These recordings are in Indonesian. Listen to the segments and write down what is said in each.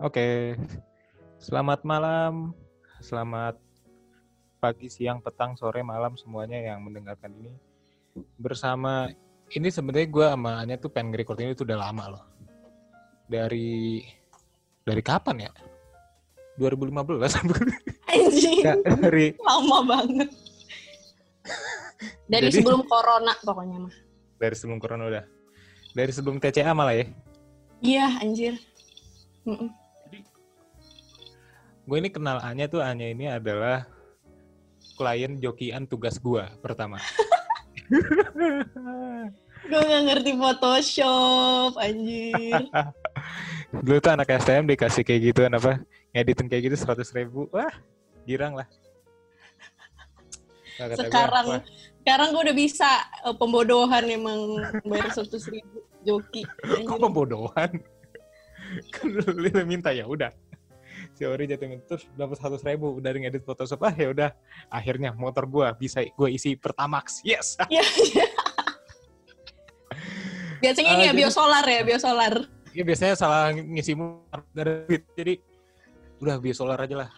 Oke. Selamat malam, selamat pagi, siang, petang, sore, malam semuanya yang mendengarkan ini. Bersama ini sebenarnya gue sama Anya tuh pengen record ini tuh udah lama loh. Dari dari kapan ya? 2015 Anjing, dari lama banget. Dari Jadi- sebelum corona pokoknya mah. dari sebelum corona udah. Dari sebelum TCA malah ya. Iya, anjir. Gue ini kenal Anya tuh Anya ini adalah klien jokian tugas gue pertama. Gue gak ngerti Photoshop, anjir. Dulu tuh anak STM dikasih kayak gitu apa ngeditin kayak gitu seratus ribu wah girang lah Nah, Sekarang wah, sekarang gue udah bisa eh, pembodohan emang bayar seratus ribu joki. kok pembodohan kan lu minta ya udah si Ori jatuh terus dapat seratus ribu dari ngedit Photoshop ah ya udah akhirnya motor gua bisa gue isi Pertamax yes Iya, iya. Biasanya ini Ah, ya jadi- biosolar ya, biosolar. ya biasanya salah ngisi motor ada duit jadi udah biosolar aja lah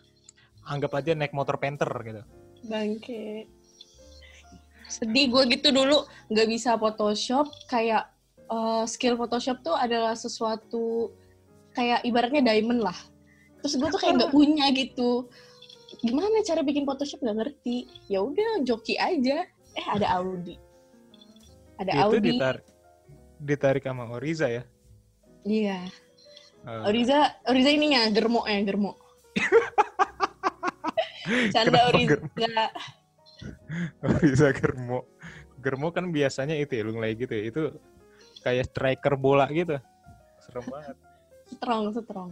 anggap aja naik motor penter gitu Bangke. Sedih gue gitu dulu nggak bisa Photoshop kayak eh, skill Photoshop tuh adalah sesuatu kayak ibaratnya diamond lah. Terus gue tuh kayak nggak punya gitu. Gimana cara bikin Photoshop nggak ngerti. Ya udah joki aja. Eh ada Audi. Ada itu Audi. ditarik ditarik sama Oriza ya Iya. Eh, Oriza, Oriza ininya germo ya germo. Canda Kenapa Oriza. Bisa germo. Germo kan biasanya itu ya, lu ngelay gitu ya. Itu kayak striker bola gitu. Serem banget. Strong, strong.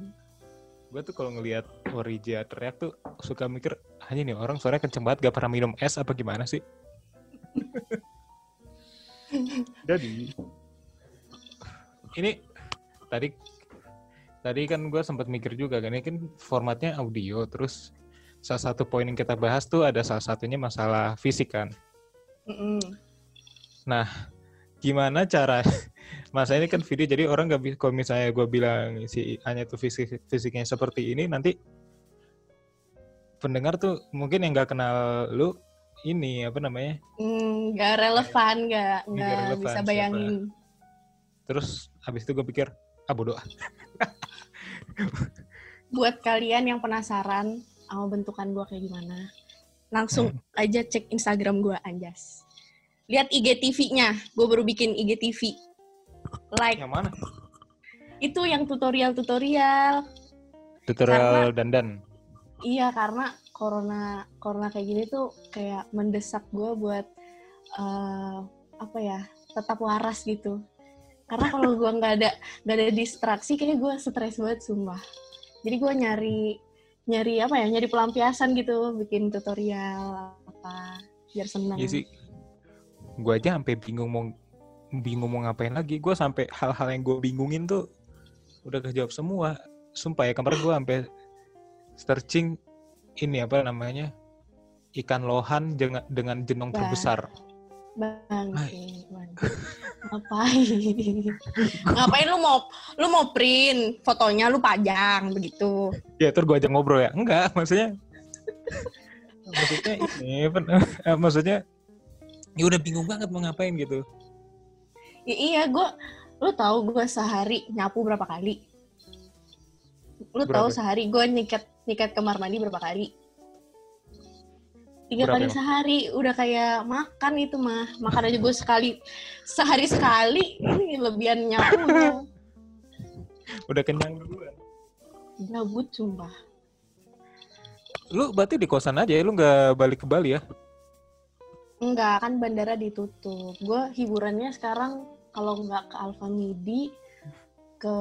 Gue tuh kalau ngelihat Orija teriak tuh suka mikir, hanya nih orang suaranya kenceng banget gak pernah minum es apa gimana sih? Jadi, ini tadi tadi kan gue sempat mikir juga kan ini kan formatnya audio terus salah satu poin yang kita bahas tuh ada salah satunya masalah fisik kan Mm-mm. gimana cara masa ini kan video jadi orang nggak bisa kalau misalnya gue bilang si Anya tuh fisik fisiknya seperti ini nanti pendengar tuh mungkin yang nggak kenal lu ini apa namanya nggak relevan, nggak Nggak bisa siapa. bayangin. terus habis itu gue pikir ah bodoh ah. Buat kalian yang penasaran sama bentukan gua kayak gimana, langsung Hmm. aja cek Instagram gua Anjas. Lihat IGTV-nya, gue baru bikin IGTV. Like yang mana itu yang tutorial-tutorial. tutorial dandan Iya karena corona corona kayak gini tuh kayak mendesak gue buat eh, apa ya tetap waras gitu. Karena kalau gue nggak ada nggak ada distraksi kayak gue stres banget sumpah. Jadi gue nyari nyari apa ya nyari pelampiasan gitu bikin tutorial apa biar seneng. Iya sih gue aja sampai bingung mau bingung mau ngapain lagi. Gue sampai hal-hal yang gue bingungin tuh udah kejawab semua. Sumpah ya kemarin gue sampai searching ini apa namanya ikan lohan dengan dengan jenong terbesar. Bang, bang. ngapain? ngapain lu mau lu mau print fotonya? Lu pajang begitu? ya terus gue aja ngobrol ya? Enggak maksudnya maksudnya ini eh, maksudnya ya udah bingung banget mau ngapain gitu Ya, iya, gue, lu tahu gue sehari nyapu berapa kali? Lu tahu sehari gue nyikat nyikat kamar mandi berapa kali? Tiga Berapa kali emang? sehari, udah kayak makan itu mah. Makan aja gue sekali, sehari sekali, ini lebihan nyapunya. udah kenyang duluan Gabut sumpah. lu berarti di kosan aja ya lu nggak balik ke Bali ya Enggak, kan bandara ditutup. Gue hiburannya sekarang kalau nggak ke Alfamidi, ke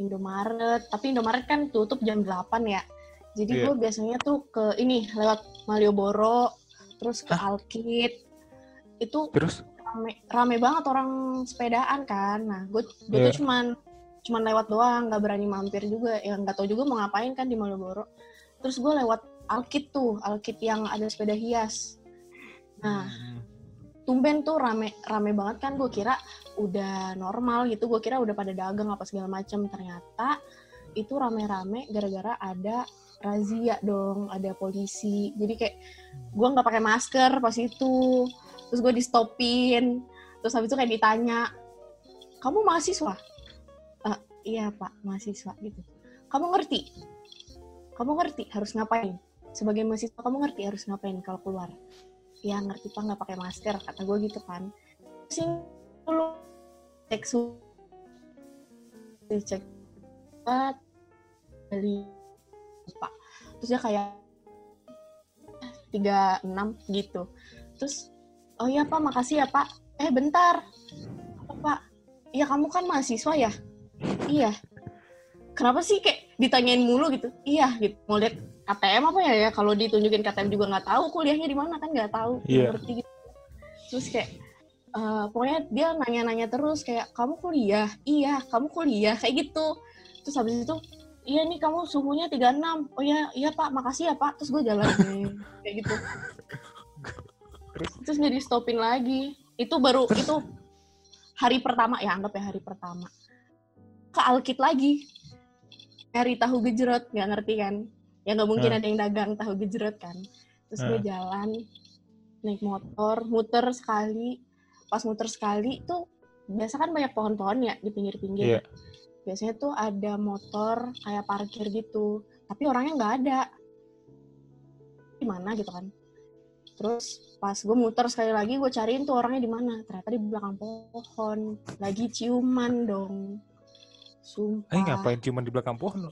Indomaret. Tapi Indomaret kan tutup jam 8 ya. Jadi Iya. gue biasanya tuh ke ini, lewat Malioboro, terus ke Alkit. Itu terus rame, rame banget orang sepedaan kan. Nah, gue gue Iya. tuh cuman cuman lewat doang, nggak berani mampir juga. Ya nggak tahu juga mau ngapain kan di Malioboro. Terus gue lewat Alkit tuh, Alkit yang ada sepeda hias. Nah, Hmm. Tumben tuh rame rame banget kan gue kira udah normal gitu gue kira udah pada dagang apa segala macam ternyata itu rame-rame gara-gara ada razia dong, ada polisi. Jadi kayak gue nggak pakai masker pas itu, terus gue di stopin, terus habis itu kayak ditanya, kamu mahasiswa? "Eh, iya pak, mahasiswa gitu. Kamu ngerti? Kamu ngerti harus ngapain? Sebagai mahasiswa kamu ngerti harus ngapain kalau keluar? Ya ngerti pak nggak pakai masker kata gue gitu kan. Sing dulu cek suhu, cek cepat dari pak. Terus dia kayak 36 gitu. Terus oh iya pak makasih ya pak. Eh bentar. Apa pak? Iya kamu kan mahasiswa ya? Iya. Kenapa sih kayak ditanyain mulu gitu? Iya gitu. Mau lihat KTM apa ya ya? Kalau ditunjukin KTM juga nggak tahu kuliahnya di mana kan nggak tahu. Iya. Ngerti gitu. Terus kayak eh, pokoknya dia nanya-nanya terus kayak kamu kuliah? Iya, kamu kuliah kayak gitu. Terus habis itu Iya nih kamu suhunya 36. Oh iya, iya Pak, makasih ya Pak. Terus gue jalan kayak gitu. Terus? Terus nggak di stopin lagi. Itu baru itu hari pertama ya anggap ya hari pertama. Ke Alkit lagi. Nyari tahu gejrot, nggak ngerti kan? Ya nggak mungkin Hmm. ada yang dagang tahu gejrot kan. Terus gue Hmm. jalan naik motor, muter sekali. Pas muter sekali tuh biasa kan banyak pohon-pohon ya di pinggir-pinggir. Iya. Biasanya tuh ada motor kayak parkir gitu, tapi orangnya nggak ada. Di mana gitu kan? Terus pas gue muter sekali lagi gue cariin tuh orangnya di mana. Ternyata di belakang pohon, lagi ciuman dong. Sumpah. Eh ngapain cuma di belakang pohon?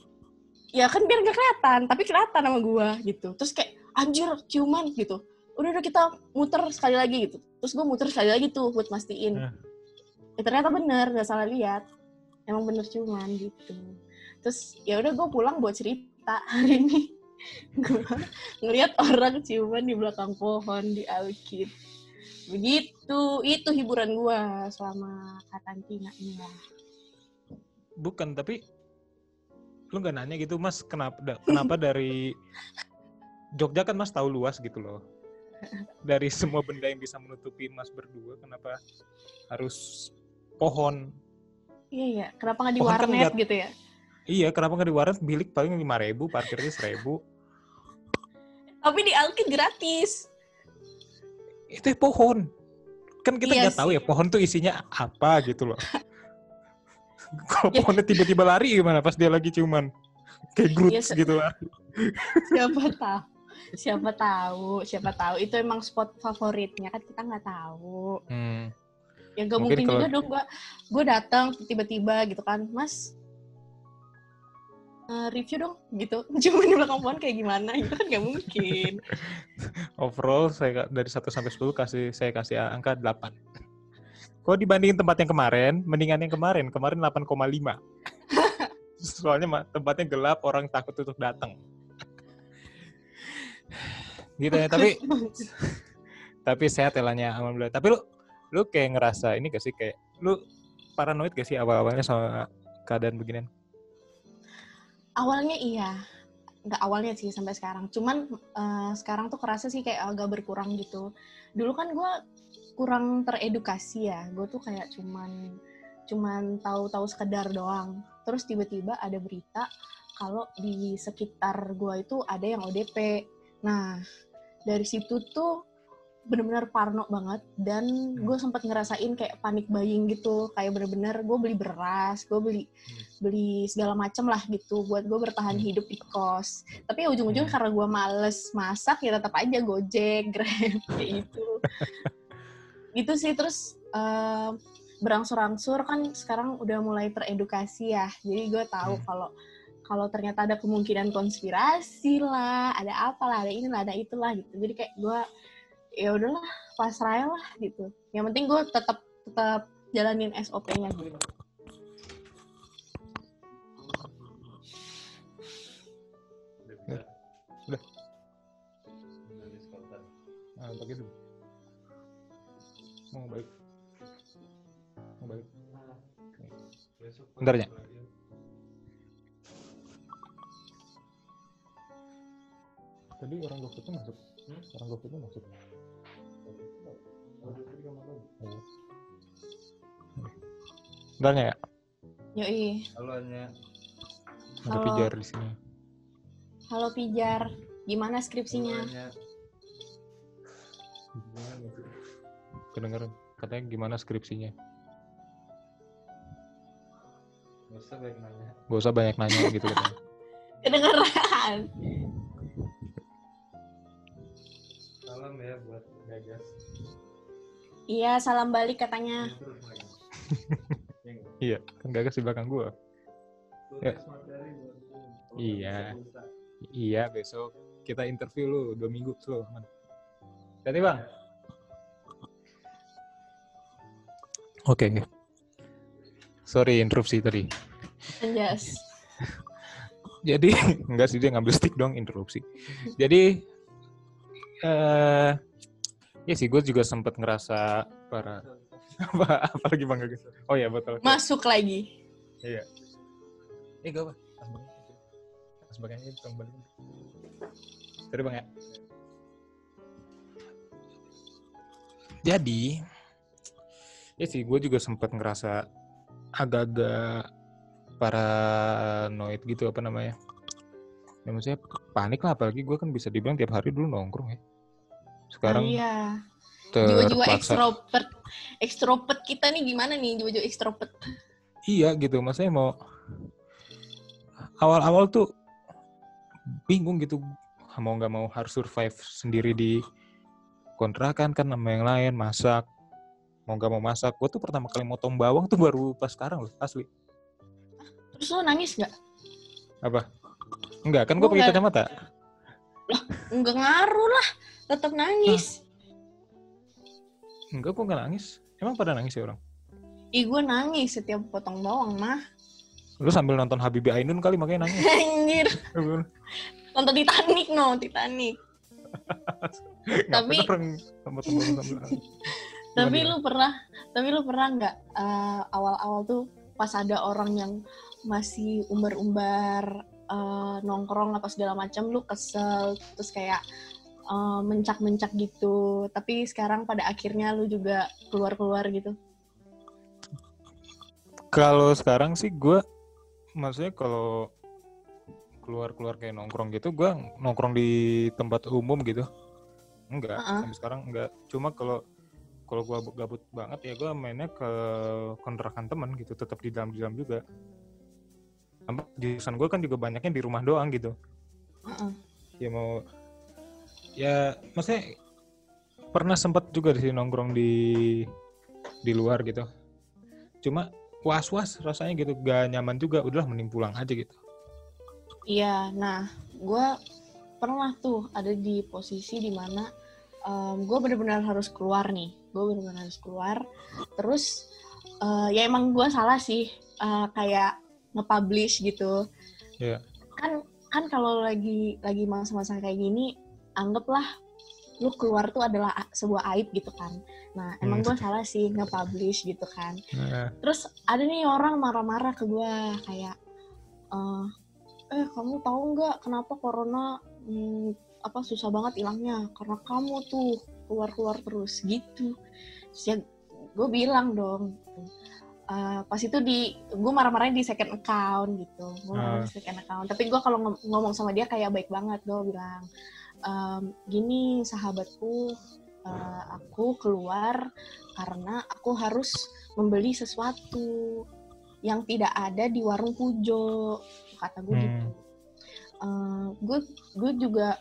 Ya kan biar gak kelihatan, tapi kelihatan sama gue gitu. Terus kayak anjir ciuman gitu. Udah udah kita muter sekali lagi gitu. Terus gue muter sekali lagi tuh buat mastiin. Eh. Ya, ternyata bener, gak salah lihat. Emang bener ciuman gitu. Terus ya udah gue pulang buat cerita hari ini. gue ngeliat orang ciuman di belakang pohon di Alkit. Begitu, itu hiburan gue selama karantina ini. Bukan, tapi lu nggak nanya gitu, Mas, kenapa da- kenapa dari Jogja kan Mas tahu luas gitu loh. Dari semua benda yang bisa menutupi Mas berdua, kenapa harus pohon? Iya iya, kenapa nggak di kan warnet nggak- gitu ya? Iya, kenapa nggak di warnet bilik paling lima ribu, parkirnya seribu. Tapi di Alkit gratis. Itu ya pohon. Kan kita Iya nggak tahu sih. ya pohon tuh isinya apa gitu loh. Kalau Ya. pohonnya tiba-tiba lari gimana pas dia lagi ciuman? Kayak Groot Iya, se- gitu lah. Siapa tahu? Siapa tahu? Siapa tahu? Itu emang spot favoritnya kan kita nggak tahu. Hmm. Ya gak Mungkin mungkin, kalau- juga dong gue gue datang tiba-tiba gitu kan, Mas eh, review dong gitu. Cuma di belakang pohon kayak gimana? Itu kan gak mungkin. Overall saya dari 1 sampai 10 kasih saya kasih angka 8. Kalau dibandingin tempat yang kemarin, mendingan yang kemarin. Kemarin 8,5. Soalnya tempatnya gelap, orang takut untuk datang. gitu ya, tapi tapi sehat ya Lanya, alhamdulillah. Tapi lu lu kayak ngerasa ini gak sih kayak lu paranoid gak sih awal-awalnya sama keadaan beginian? awalnya iya. Nggak awalnya sih sampai sekarang. Cuman eh, sekarang tuh kerasa sih kayak agak berkurang gitu. Dulu kan gue kurang teredukasi ya. Gue tuh kayak cuman cuman tahu-tahu sekedar doang. Terus tiba-tiba ada berita kalau di sekitar gue itu ada yang ODP. Nah, dari situ tuh bener-bener parno banget dan gue sempat ngerasain kayak panik buying gitu kayak bener-bener gue beli beras gue beli beli segala macem lah gitu buat gue bertahan Hmm. hidup di kos tapi ya ujung-ujungnya Hmm. karena gue males masak ya tetap aja gojek grab kayak gitu gitu sih terus eh, berangsur-angsur kan sekarang udah mulai teredukasi ya jadi gue tahu Hmm. kalau kalau ternyata ada kemungkinan konspirasi lah ada apalah ada inilah ada itulah gitu jadi kayak gue ya udahlah pasrah lah gitu yang penting gue tetap tetap jalanin SOP-nya gitu Udah. Ah, dulu. Mau balik. Mau balik. Bentar, ya. Tadi orang itu masuk. Orang GoFood itu masuk. Bentar ya. yoi Halo Anya. Ada Halo. pijar di sini. Halo Pijar, gimana skripsinya? Kedengeran katanya gimana skripsinya? Gak usah banyak nanya. Gak usah banyak nanya gitu katanya. Kedengeran. Salam ya buat gagas. Iya, salam balik katanya. Ya nggak? Iya, kan gagas di belakang gua. Ya. Iya. Iya, besok kita interview lu dua minggu slow, aman. Jadi bang. Oke. Sorry interupsi tadi. Anjas. Jadi enggak sih dia ngambil stick dong interupsi. Jadi eh ya sih gue juga sempat ngerasa para apa apalagi bang Gagas. Oh ya betul. Masuk lagi. Iya. Eh gak apa. Sebagainya itu balik. Sorry bang ya. Jadi, ya sih gue juga sempat ngerasa agak-agak paranoid gitu apa namanya. Ya maksudnya panik lah apalagi gue kan bisa dibilang tiap hari dulu nongkrong ya. Sekarang Oh, iya. Jiwa-jiwa ekstrovert. Ekstrovert kita nih gimana nih jiwa-jiwa ekstrovert? Iya gitu, maksudnya mau awal-awal tuh bingung gitu, mau nggak mau harus survive sendiri di kontrakan kan sama yang lain, masak, mau nggak mau masak. Gue tuh pertama kali motong bawang tuh baru pas sekarang loh, asli. Terus lo nangis nggak? Apa? Enggak, kan gue pakai kacamata. Enggak ngaruh lah. Tetap nangis. Enggak, gue nggak nangis. Emang pada nangis ya orang? Ih, gue nangis setiap potong bawang mah. Lu sambil nonton Habibie Ainun kali makanya nangis. Anjir. Nonton Titanic no, Titanic. Tapi- orang nangis. Tapi Gimana, lu pernah, tapi lu pernah nggak eh, awal-awal tuh pas ada orang yang masih umbar-umbar eh, nongkrong apa segala macam, lu kesel terus kayak eh, mencak-mencak gitu. Tapi sekarang pada akhirnya lu juga keluar-keluar gitu. Kalau sekarang sih gue, maksudnya kalau keluar-keluar kayak nongkrong gitu, gue nongkrong di tempat umum gitu. Enggak, Uh-uh. sampai sekarang enggak. Cuma kalau kalau gue gabut banget ya gue mainnya ke kontrakan teman gitu, tetap di dalam di dalam juga. Jurusan gue kan juga banyaknya di rumah doang gitu. Heeh. Ya mau, ya maksudnya pernah sempat juga di sini nongkrong di di luar gitu. Cuma was-was rasanya gitu, gak nyaman juga. Udahlah mending pulang aja gitu. Iya, nah gue pernah tuh ada di posisi di mana gue benar-benar harus keluar nih, gue benar-benar harus keluar. Terus eh, ya emang gue salah sih, eh, kayak nge-publish gitu. Iya. Kan kan kalau lagi lagi masa-masa kayak gini, anggaplah lu keluar tuh adalah sebuah aib gitu kan. Nah emang Hmm. gue salah sih nge-publish gitu kan Nah, terus ada nih orang marah-marah ke gue kayak eh eh kamu tahu nggak kenapa corona hmm, apa susah banget hilangnya karena kamu tuh keluar-keluar terus gitu terus ya gue bilang dong gitu. Eh, pas itu di gue marah-marahnya di second account gitu gue marah Ah. di second account tapi gue kalau ngom- ngomong sama dia kayak baik banget gue bilang "Em, gini sahabatku eh, aku keluar karena aku harus membeli sesuatu yang tidak ada di warung Pujo kata gue Hmm. gitu gue gue juga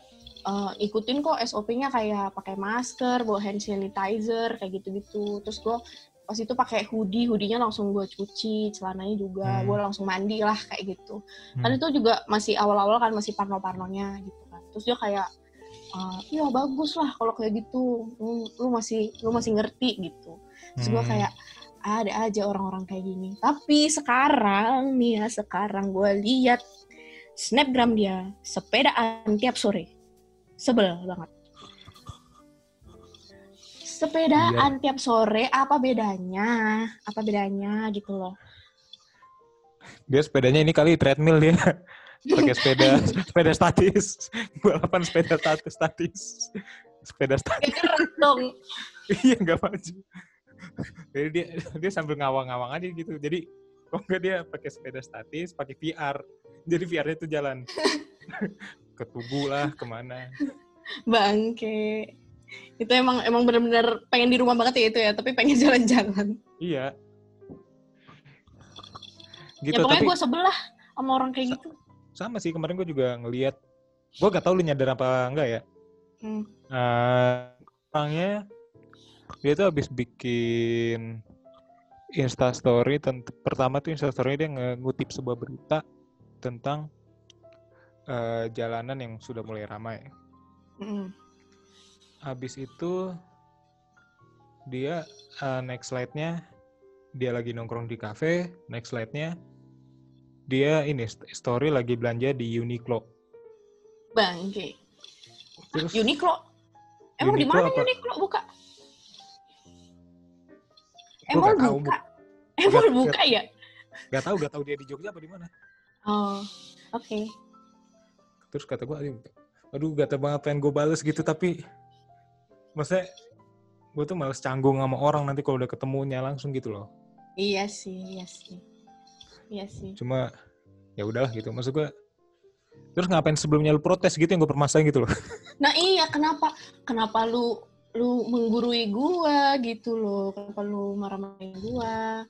eh, ikutin kok SOP-nya kayak pakai masker bawa hand sanitizer kayak gitu-gitu. Terus gue pas itu pakai hoodie hoodie-nya langsung gue cuci celananya juga. Hmm. gue langsung mandi lah kayak gitu. Kan Hmm. itu juga masih awal-awal kan masih parno-parnonya gitu kan. Terus dia kayak "Ah, iya bagus lah kalau kayak gitu. Lu, lu masih lu masih ngerti gitu. Terus gue Hmm. kayak ada aja orang-orang kayak gini. Tapi sekarang nih ya sekarang gue lihat snapgram dia sepedaan tiap sore sebel banget sepedaan tiap sore apa bedanya apa bedanya gitu loh dia sepedanya ini kali treadmill dia. Pakai sepeda sepeda statis. Balapan sepeda statis statis. Sepeda statis. dong iya nggak maju. Jadi dia dia sambil ngawang-ngawang aja gitu. Jadi kok nggak dia pakai sepeda statis, pakai VR. Jadi VR-nya itu jalan. ke tubuh lah, ke mana. Bangke. Itu emang emang benar-benar pengen di rumah banget ya itu ya, tapi pengen jalan-jalan. Iya. Gitu, ya pokoknya tapi gue sebelah sama orang kayak gitu. sama sih kemarin gue juga ngeliat. Gue gak tau lu nyadar apa enggak ya. Hmm. Eh, orangnya dia tuh habis bikin Insta story tent- pertama tuh Insta story dia ngutip sebuah berita tentang eh, jalanan yang sudah mulai ramai. Mm. Habis itu dia eh, next slide-nya dia lagi nongkrong di cafe, next slide-nya dia ini st- story lagi belanja di Uniqlo. Bangke. Terus Uniqlo. Emang di mana? Uniqlo buka? Emang nggak tahu, buka? Emang buka ya? gak tahu gak tahu dia di Jogja apa di mana. Oh, oke. Terus kata gue aduh gata banget pengen gue bales gitu tapi maksudnya gue tuh males canggung sama orang nanti kalau udah ketemunya langsung gitu loh Iya sih, iya sih. Iya sih. cuma ya udahlah gitu maksud gue terus ngapain sebelumnya lu protes gitu yang gue permasalahin gitu loh Nah iya, kenapa? Kenapa lu lu menggurui gua gitu loh? Kenapa lu marah-marahin gua?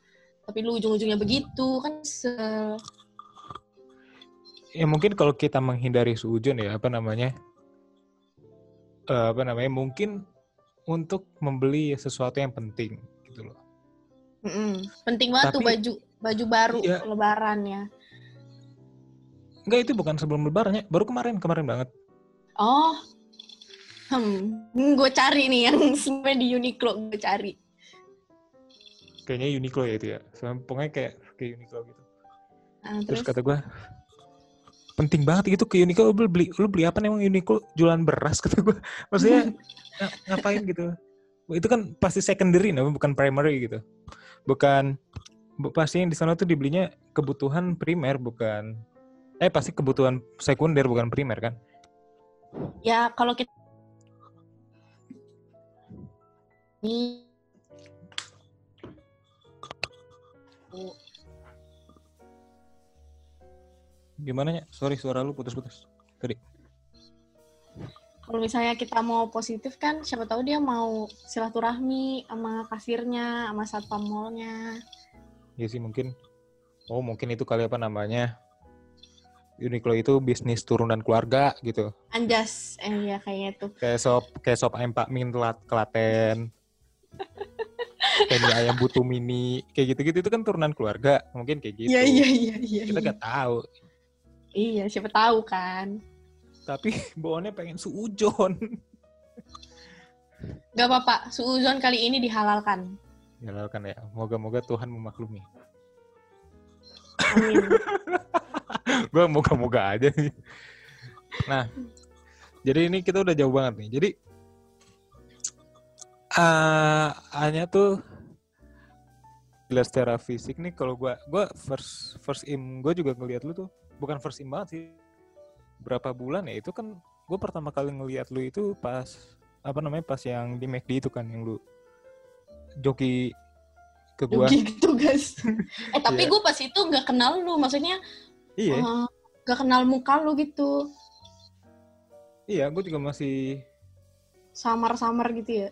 Tapi lu ujung-ujungnya begitu kan se ya mungkin kalau kita menghindari suujon ya apa namanya eh, apa namanya mungkin untuk membeli sesuatu yang penting gitu loh Mm-mm. penting banget tuh baju baju baru Iya. lebaran ya. enggak itu bukan sebelum lebarannya baru kemarin kemarin banget Oh, hmm, gue cari nih yang sebenarnya di Uniqlo gue cari. kayaknya Uniqlo ya itu ya pokoknya kayak kayak Uniqlo gitu Nah, terus terus, kata gue penting banget gitu ke Uniqlo lu beli lu beli apa nih emang Uniqlo? Jualan beras kata gue maksudnya nga- ngapain gitu? Itu kan pasti secondary namanya bukan primary gitu. Bukan bu- pasti yang di sana tuh dibelinya kebutuhan primer bukan eh pasti kebutuhan sekunder bukan primer kan? Ya kalau kita ini gimana ya sorry suara lu putus-putus. Tadi kalau misalnya kita mau positif kan siapa tahu dia mau silaturahmi sama kasirnya sama satpam mallnya. Ya sih mungkin. Oh mungkin itu kali apa namanya? Uniqlo itu bisnis turunan keluarga gitu. Anjas. Eh ya kayaknya tuh kayak sop kayak sop ayam Pak Min telat Kelaten kayak ayam butuh mini kayak gitu-gitu itu kan turunan keluarga. Mungkin kayak gitu. Iya iya iya iya kita iya. gak tahu iya siapa tahu kan. Tapi bawaannya pengen suujon Gak apa-apa, suuzon kali ini dihalalkan. ya lah kan ya. Moga-moga Tuhan memaklumi. Amin. gue moga-moga aja sih. Nah jadi ini kita udah jauh banget nih. Jadi ah hanya tuh jelas secara fisik nih. Kalau gua gua first first im gue juga ngelihat lu tuh bukan first im banget sih berapa bulan ya itu kan gue pertama kali ngelihat lu itu pas apa namanya pas yang di McD itu kan yang lu joki ke gua Joki gitu guys. eh tapi Iya. gue pas itu nggak kenal lu, maksudnya iya eh, nggak kenal muka lu gitu, iya gue juga masih samar-samar gitu ya.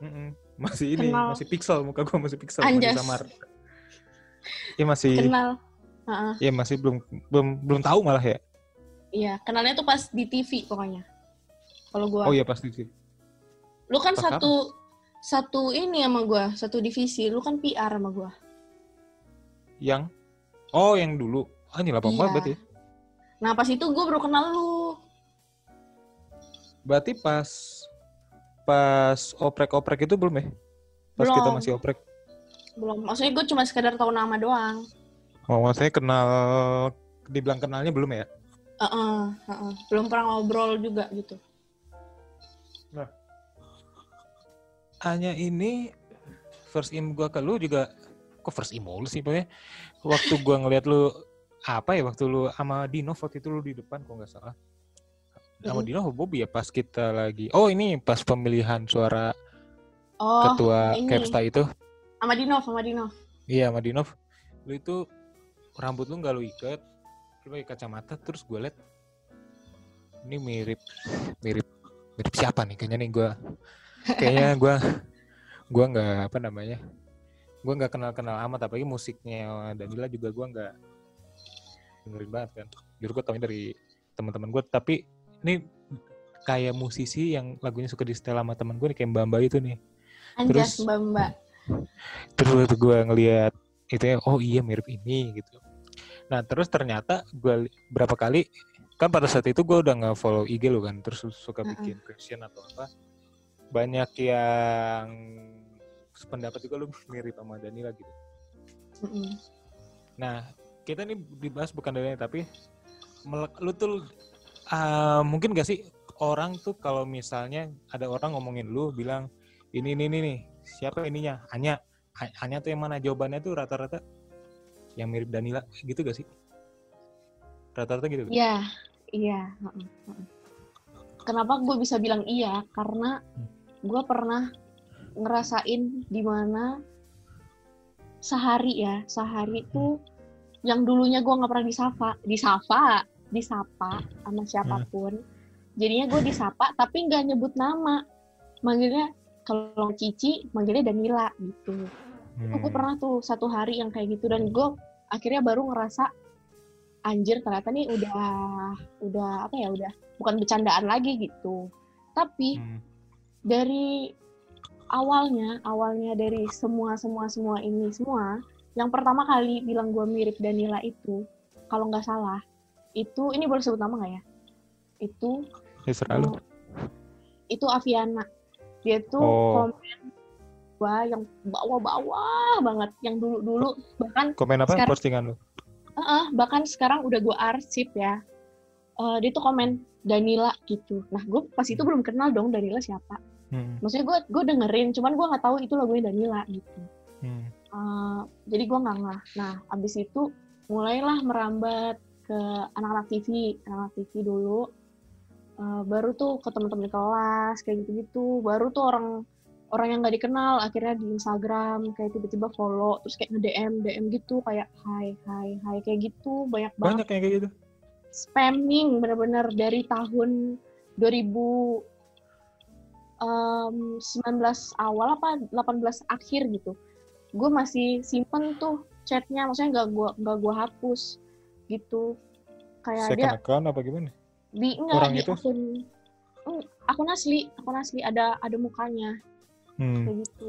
Mm-mm. masih ini Kenal. masih pixel muka gua masih pixel Anjas. masih samar ya masih Kenal. Heeh, ya masih belum belum belum tahu malah ya iya, kenalnya tuh pas di TV pokoknya. Kalau gua, oh iya pasti sih lu kan pas satu satu ini sama gua, satu divisi, lu kan PR sama gua. yang oh yang dulu ah ini lama banget Iya. berarti Nah pas itu gua baru kenal lu. berarti pas pas oprek-oprek itu belum ya pas kita Belum. masih oprek Belum, maksudnya gue cuma sekedar tahu nama doang. Oh maksudnya kenal dibilang kenalnya belum ya Heeh, heeh. Belum pernah ngobrol juga gitu. hanya ini first im gua ke lu juga kok first im mulu sih pokoknya waktu gua ngeliat lu apa ya waktu lu sama Dino waktu itu lu di depan kok nggak salah sama Mm. Dino Bobby ya pas kita lagi oh ini pas pemilihan suara Oh, ketua. Kepsta itu sama Dinov, sama Dinov. iya sama Dinov lu itu rambut lu nggak lu ikat lu pakai kacamata terus gue liat ini mirip mirip mirip siapa nih? Kayaknya nih gue kayaknya gue gue nggak apa namanya gue nggak kenal kenal amat apalagi musiknya Danila juga gue nggak dengerin banget kan. Justru gue taunya dari teman-teman gue tapi ini kayak musisi yang lagunya suka di setel sama teman gue nih kayak Mbak Mbak itu nih. Anjas Terus- mbak mbak. terus gue ngelihat itu ya oh iya mirip ini gitu nah terus ternyata gue berapa kali kan pada saat itu gue udah nggak follow IG lu kan terus suka bikin question atau apa banyak yang sependapat juga lu mirip sama Danila gitu. Mm-mm. nah kita nih dibahas bukan Danila tapi lu tuh ah, mungkin gak sih orang tuh kalau misalnya ada orang ngomongin lu bilang ini ini ini nih siapa ininya? Hanya hanya tuh yang mana? Jawabannya tuh rata-rata yang mirip Danila gitu gak sih rata-rata gitu Iya, iya. Kenapa gue bisa bilang iya? Karena gue pernah ngerasain di mana sehari ya, sehari tuh yang dulunya gue nggak pernah disapa, disapa, disapa sama siapa pun. Jadinya gue disapa tapi nggak nyebut nama, manggilnya kalau Cici, manggilnya Danila gitu. Hmm. Aku pernah tuh satu hari yang kayak gitu dan gue akhirnya baru ngerasa anjir ternyata nih udah udah apa ya udah bukan bercandaan lagi gitu. Tapi Hmm. dari awalnya awalnya dari semua semua semua ini semua yang pertama kali bilang gue mirip Danila itu kalau nggak salah itu ini boleh sebut nama nggak ya? Itu Ya, itu Aviana. Dia tuh Oh. komen gua yang bawah-bawah banget yang dulu-dulu bahkan komen apa sekarang- postingan lu Heeh, bahkan sekarang udah gue arsip ya. Eh, dia tuh komen Danila gitu. Nah, gue pas itu belum kenal dong Danila siapa. Hmm. Maksudnya gue gue dengerin, cuman gue nggak tahu itu lagunya Danila gitu. Hmm. Eh, jadi gue nggak ngeh. Nah, abis itu mulailah merambat ke anak-anak TV, anak-anak TV dulu. Eh, baru tuh ke teman-teman kelas kayak gitu-gitu. Baru tuh orang orang yang nggak dikenal akhirnya di Instagram kayak tiba-tiba follow terus kayak nge-DM DM gitu kayak hai hai hai kayak gitu banyak banget. Banyak kayak gitu? Spamming bener-bener dari tahun 2019 awal apa 18 akhir gitu. Gue masih simpen tuh chatnya maksudnya nggak gua nggak gua hapus gitu. Kayak dia second account apa gimana? Di enggak orang di itu? akun Hmm, akun asli akun asli ada ada mukanya hmm. kayak gitu.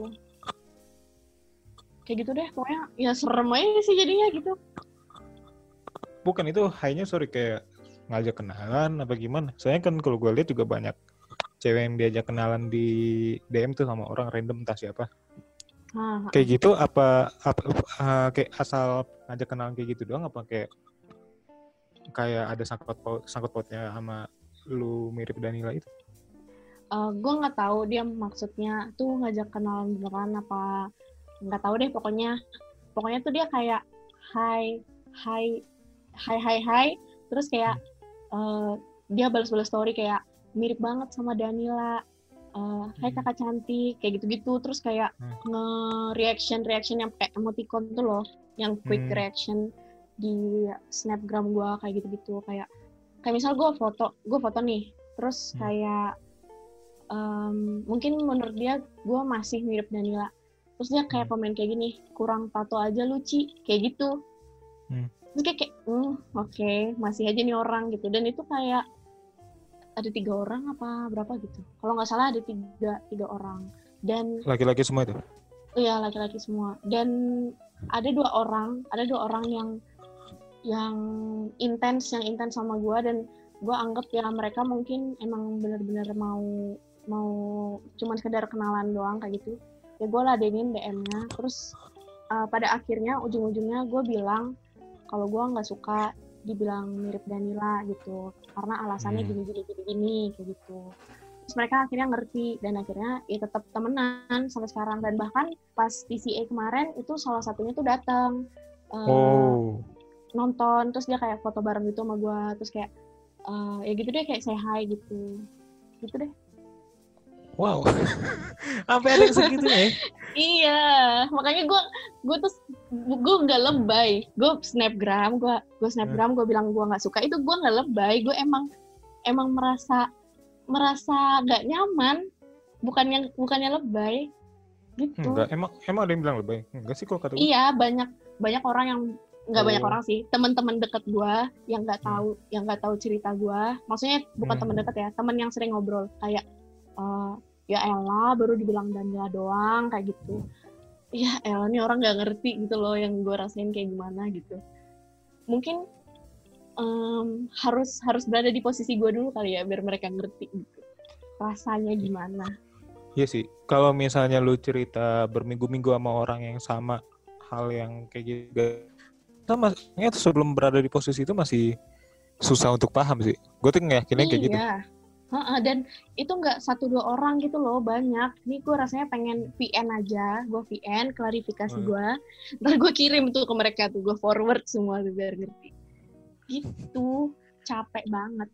Kayak gitu deh pokoknya ya serem aja sih jadinya gitu. Bukan itu hanya sorry kayak ngajak kenalan apa gimana. Soalnya kan kalau gue lihat juga banyak cewek yang diajak kenalan di DM tuh sama orang random entah siapa. Nah, kayak gitu apa apa uh, kayak asal ngajak kenalan kayak gitu doang apa kayak kayak ada sangkut paut sangkut pautnya sama lu mirip Danila itu gue nggak tahu dia maksudnya tuh ngajak kenalan beneran apa nggak tahu deh pokoknya pokoknya tuh dia kayak hai hai hai hai hai terus kayak eh, dia balas-balas story kayak mirip banget sama Danila Eh, hai Hmm. kakak cantik kayak gitu-gitu terus kayak Hmm. nge reaction reaction yang kayak emoticon tuh loh yang quick Hmm. reaction di snapgram gua kayak gitu-gitu kayak kayak misal gue foto gue foto nih terus Hmm. kayak em, mungkin menurut dia gue masih mirip Danila. Terus dia kayak Hmm. komen kayak gini kurang tato aja luci kayak gitu. Hmm. terus kayak, kayak hmm, oke masih aja nih orang gitu. Dan itu kayak ada tiga orang apa berapa gitu. Kalau nggak salah ada tiga tiga orang. Dan laki-laki semua itu? Iya laki-laki semua. Dan ada dua orang ada dua orang yang yang intens yang intens sama gue dan gue anggap ya mereka mungkin emang bener-bener mau mau cuman sekedar kenalan doang kayak gitu ya gue ladenin DM-nya terus uh, pada akhirnya ujung-ujungnya gue bilang kalau gue nggak suka dibilang mirip Danila gitu karena alasannya Hmm. gini gini gini gini kayak gitu. Terus mereka akhirnya ngerti dan akhirnya ya tetap temenan sampai sekarang. Dan bahkan pas TCA kemarin itu salah satunya tuh datang uh, oh. nonton. Terus dia kayak foto bareng gitu sama gue terus kayak uh, ya gitu deh kayak say hi gitu. Gitu deh Wow. Sampai ada yang segitunya ya? Iya, makanya gue gue tuh gue nggak lebay. Gue snapgram, gue gue snapgram, gue bilang gue nggak suka. Itu gue nggak lebay. Gue emang emang merasa merasa nggak nyaman. Bukannya bukannya lebay gitu. Enggak, emang emang ada yang bilang lebay. Enggak sih kalau kata gue. Iya banyak banyak orang yang nggak banyak Oh. orang sih teman-teman deket gue yang nggak Hmm. tahu yang nggak tahu cerita gue maksudnya bukan Hmm. teman deket ya teman yang sering ngobrol kayak eh, ya Ella baru dibilang Danila doang kayak gitu ya Ella nih orang nggak ngerti gitu loh yang gue rasain kayak gimana gitu mungkin em, harus harus berada di posisi gue dulu kali ya biar mereka ngerti gitu rasanya gimana Iya sih. Kalau misalnya lu cerita berminggu-minggu sama orang yang sama hal yang kayak gitu, sama ya sebelum berada di posisi itu masih susah untuk paham sih. Gue tuh ngeyakinnya kayak gitu. Iya. Heeh, dan itu nggak satu dua orang gitu loh banyak. Nih gue rasanya pengen VN aja, gue VN klarifikasi Hmm. gue, ntar gue kirim tuh ke mereka tuh, gue forward semua tuh biar ngerti. Gitu, capek banget.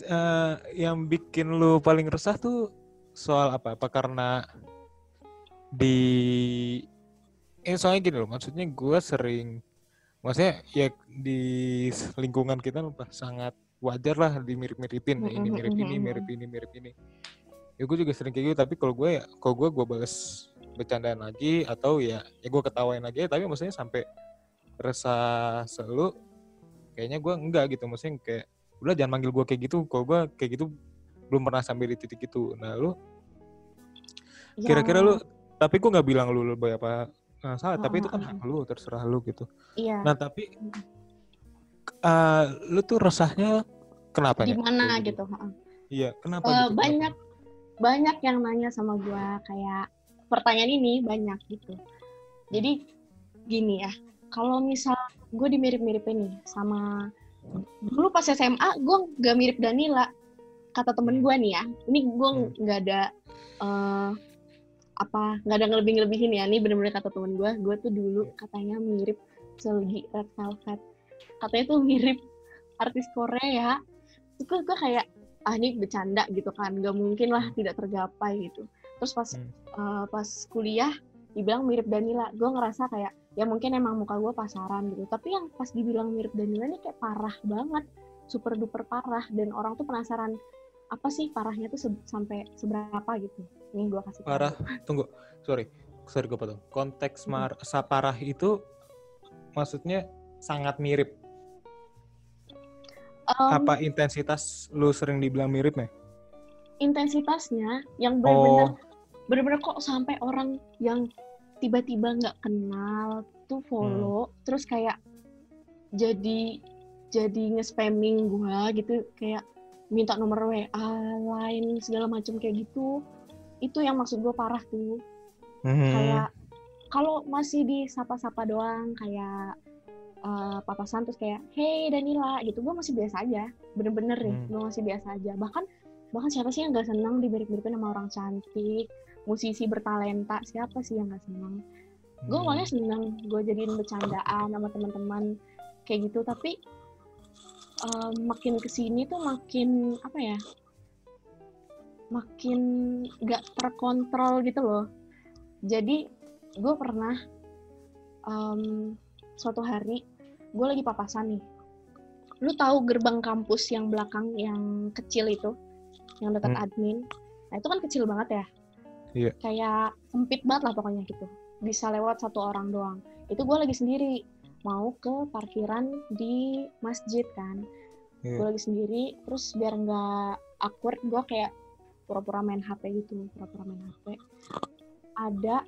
Eh, yang bikin lu paling resah tuh soal apa? Apa karena di eh soalnya gini loh, maksudnya gue sering maksudnya ya di lingkungan kita lupa sangat wajar lah dimirip-miripin Mm, ini mm, mirip ini mirip ini mirip ini. Ya gue juga sering kayak gitu tapi kalau gue ya kalau gue gue balas bercandaan lagi atau ya ya gue ketawain lagi tapi maksudnya sampai resah selalu kayaknya gue enggak gitu. Maksudnya kayak udah jangan manggil gue kayak gitu. Kalau gue kayak gitu belum pernah sampai di titik itu. Nah lu Ya, kira-kira lu tapi gue nggak bilang lu lebay apa nah, salah tapi itu kan hak lu terserah lu gitu. Iya. nah tapi eh, lu tuh resahnya kenapa Di Nya? mana Kayak gitu? heeh. iya kenapa Eh, gitu Kenapa? banyak banyak yang nanya sama gue kayak pertanyaan ini banyak gitu. Jadi gini ya, kalau misal gue dimirip-miripin nih sama dulu pas SMA gue nggak mirip Danila kata temen gue nih ya ini gue Hmm. nggak ada eh, apa nggak ada ngelebih ngelebihin ya ini bener-bener kata temen gue gue tuh dulu katanya mirip Selgi Red Velvet katanya tuh mirip artis Korea terus gue, gue kayak ah ini bercanda gitu kan. Nggak mungkin lah tidak tergapai gitu. Terus pas Hmm. eh, pas kuliah dibilang mirip Danila. Gue ngerasa kayak ya mungkin emang muka gue pasaran gitu. Tapi yang pas dibilang mirip Danila ini kayak parah banget. Super duper parah. Dan orang tuh penasaran apa sih parahnya tuh se- sampai seberapa gitu. Ini gue kasih tahu. parah. Tunggu. Sorry. Sorry gue potong. Konteks mar saparah itu maksudnya sangat mirip Em, apa intensitas lu sering dibilang mirip nih intensitasnya yang benar-benar oh. bener-bener kok sampai orang yang tiba-tiba nggak kenal tuh follow terus kayak jadi jadi nge-spamming gua gitu kayak minta nomor WA lain segala macam kayak gitu itu yang maksud gua parah tuh. Mhm. kayak kalau masih di sapa-sapa doang kayak eh, papasan terus kayak hey Danila gitu. Gue masih biasa aja bener-bener nih Hmm. gue masih biasa aja. Bahkan bahkan siapa sih yang nggak senang dimirip-miripin sama orang cantik musisi bertalenta? Siapa sih yang nggak senang? Gue Hmm. awalnya seneng gue jadiin bercandaan sama teman-teman kayak gitu. Tapi eh, makin ke sini tuh makin apa ya makin nggak terkontrol gitu loh. Jadi gue pernah em, suatu hari gue lagi papasan nih. Lu tahu gerbang kampus yang belakang yang kecil itu? Yang dekat Hmm. admin? Nah itu kan kecil banget ya? Iya. kayak sempit banget lah pokoknya gitu. Bisa lewat satu orang doang. Itu gue lagi sendiri. Mau ke parkiran di masjid kan. Iya. gue lagi sendiri terus biar nggak awkward gue kayak pura-pura main HP gitu pura-pura main HP ada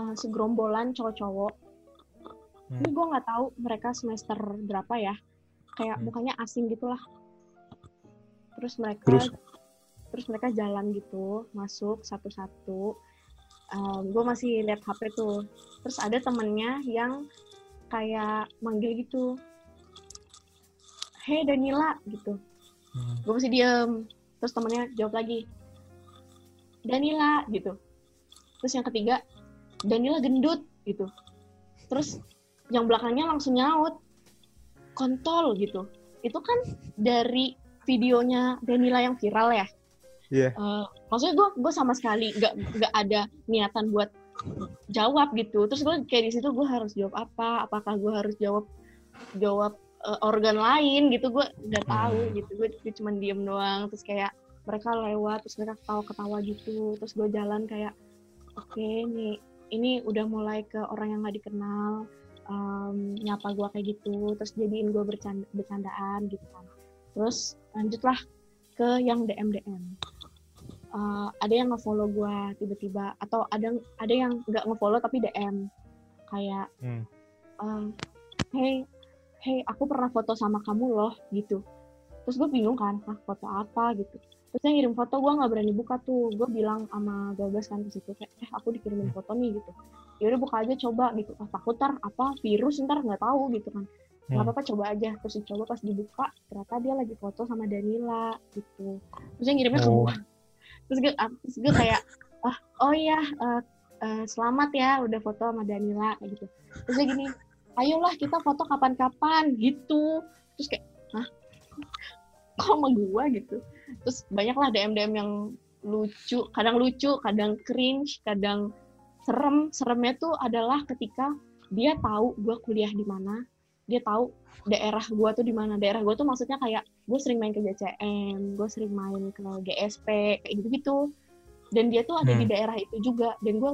eh, segerombolan cowok-cowok Hmm. ini gue nggak tahu mereka semester berapa ya kayak Hmm. mukanya asing gitulah terus mereka Terus? terus mereka jalan gitu masuk satu-satu gue masih lihat HP tuh terus ada temennya yang kayak manggil gitu hey Danila gitu Hmm. gue masih diem terus temennya jawab lagi Danila gitu terus yang ketiga Danila gendut gitu terus yang belakangnya langsung nyaut kontol gitu itu kan dari videonya Danila yang viral ya. Iya. Eh, maksudnya gue gue sama sekali nggak nggak ada niatan buat jawab gitu. Terus gue kayak di situ gue harus jawab apa? Apakah gue harus jawab jawab eh, organ lain gitu? Gue nggak tahu Hmm. gitu. Gue cuma diem doang. Terus kayak mereka lewat, terus mereka ketawa-ketawa gitu. Terus gue jalan kayak, oke nih, ini udah mulai ke orang yang nggak dikenal. Em, nyapa gue kayak gitu, terus jadiin gue bercanda, bercandaan gitu kan. Terus lanjutlah ke yang DM DM. Eh, ada yang ngefollow gue tiba-tiba atau ada ada yang nggak ngefollow tapi DM kayak Hmm. eh, hey hey aku pernah foto sama kamu loh gitu terus gue bingung kan ah foto apa gitu terus yang ngirim foto gue nggak berani buka tuh. Gue bilang sama Gagas kan di situ kayak eh aku dikirimin foto nih gitu. Ya udah buka aja coba gitu. Ah, takut ntar apa virus ntar nggak tahu gitu kan. Nggak Hmm. apa-apa coba aja. Terus dicoba pas dibuka ternyata dia lagi foto sama Danila gitu. Terus yang ngirimnya ke Oh. gue terus gue ah, terus gue kayak ah oh iya eh, eh, selamat ya udah foto sama Danila kayak gitu. Terus dia gini ayolah kita foto kapan-kapan gitu. Terus kayak hah? Kok sama gua? gitu terus banyaklah DM DM yang lucu kadang lucu kadang cringe kadang serem. Seremnya tuh adalah ketika dia tahu gua kuliah di mana dia tahu daerah gua tuh di mana. Daerah gua tuh maksudnya kayak gue sering main ke JCM gue sering main ke GSP kayak gitu gitu dan dia tuh ada di Hmm. daerah itu juga. Dan gue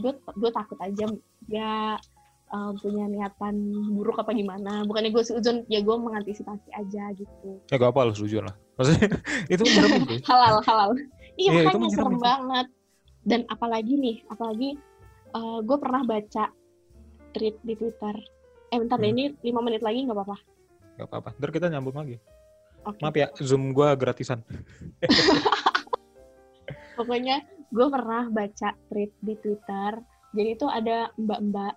gue gue takut aja dia uh, punya niatan buruk apa gimana bukannya gue seuzon ya gue mengantisipasi aja gitu Ya gak apa lah sujud lah. Maksudnya itu serem halal halal iya itu makanya serem itu. banget dan apalagi nih apalagi gue pernah baca tweet di twitter eh bentar deh Hmm. ini lima menit lagi nggak apa-apa Gak apa-apa. Ntar kita nyambung lagi. oke Maaf ya, Zoom gua gratisan. pokoknya gue pernah baca tweet di twitter jadi itu ada mbak-mbak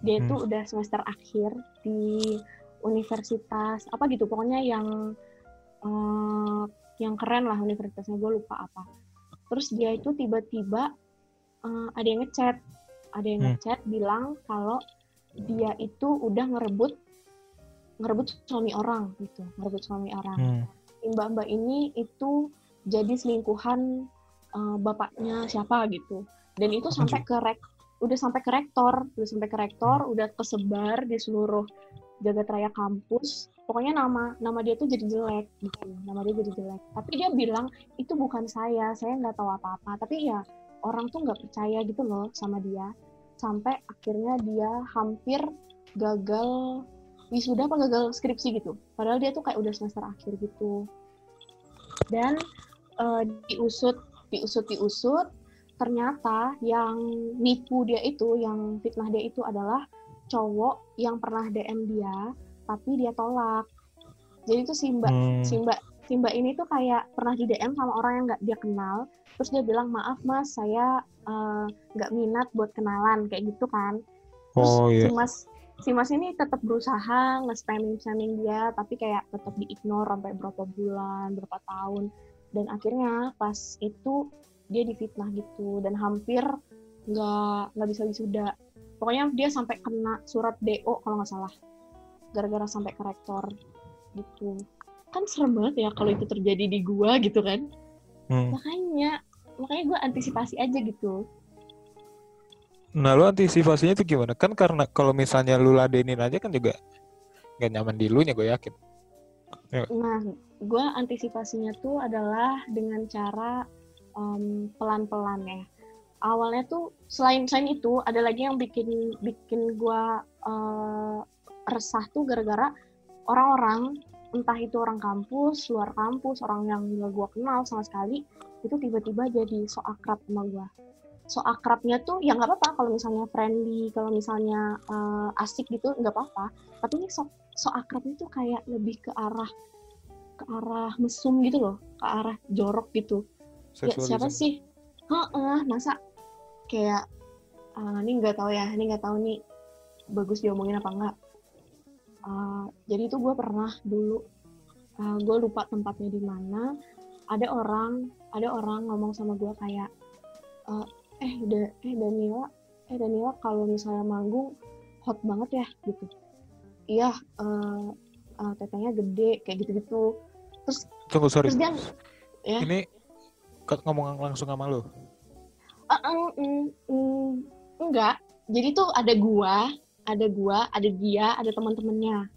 dia itu Hmm. udah semester akhir di universitas apa gitu pokoknya yang eh, yang keren lah universitasnya gue lupa apa terus dia itu tiba-tiba eh, ada yang ngechat ada yang Hmm. ngechat bilang kalau dia itu udah ngerebut ngerebut suami orang gitu ngerebut suami orang Hmm. mbak-mbak ini itu jadi selingkuhan uh, bapaknya siapa gitu dan itu sampai ke rek udah sampai ke rektor udah sampai ke rektor udah kesebar di seluruh jagat raya kampus. Pokoknya nama nama dia tuh jadi jelek gitu. Nama dia jadi jelek. Tapi dia bilang itu bukan saya saya nggak tahu apa-apa. Tapi ya orang tuh nggak percaya gitu loh sama dia. Sampai akhirnya dia hampir gagal wisuda apa gagal skripsi gitu. Padahal dia tuh kayak udah semester akhir gitu. Dan eh, diusut diusut diusut ternyata yang nipu dia itu yang fitnah dia itu adalah cowok yang pernah DM dia tapi dia tolak jadi itu si mbak Hmm. si mbak si mbak ini tuh kayak pernah di DM sama orang yang nggak dia kenal terus dia bilang maaf mas saya eh, nggak minat buat kenalan kayak gitu kan terus Oh si iya. mas si mas ini tetap berusaha nge-spamming spamming dia tapi kayak tetap di-ignore sampai berapa bulan berapa tahun dan akhirnya pas itu dia difitnah gitu. Dan hampir nggak nggak bisa wisuda. Pokoknya dia sampai kena surat DO kalau nggak salah. Gara-gara sampai ke rektor gitu. Kan serem banget ya kalau itu terjadi di gua gitu kan. Hmm. makanya makanya gua antisipasi aja gitu. Nah, lu antisipasinya itu gimana? Kan karena kalau misalnya lu ladenin aja kan juga nggak nyaman di lu nya gue yakin. Nah, gue antisipasinya tuh adalah dengan cara em, pelan-pelan ya. Awalnya tuh selain selain itu ada lagi yang bikin bikin gue eh, resah tuh gara-gara orang-orang entah itu orang kampus, luar kampus, orang yang gak gue kenal sama sekali itu tiba-tiba jadi so akrab sama gue. So akrabnya tuh ya nggak apa-apa kalau misalnya friendly, kalau misalnya eh, asik gitu nggak apa-apa. Tapi ini so so akrabnya tuh kayak lebih ke arah ke arah mesum gitu loh, ke arah jorok gitu. Ya siapa sih? Heeh, masa kayak ah, ini nggak tahu ya, ini nggak tahu nih bagus diomongin apa enggak. Ah, jadi itu gue pernah dulu, gue lupa tempatnya di mana. Ada orang, ada orang ngomong sama gue kayak, eh, eh, Da- eh Danila, eh Danila kalau misalnya manggung hot banget ya gitu. Iya, eh, eh, tetenya gede kayak gitu-gitu. Terus tunggu sorry. terus dia ya Ini ngomong langsung sama lu. Ah, eng, eng, eng, enggak. Jadi tuh ada gua ada gua ada dia ada teman-temannya.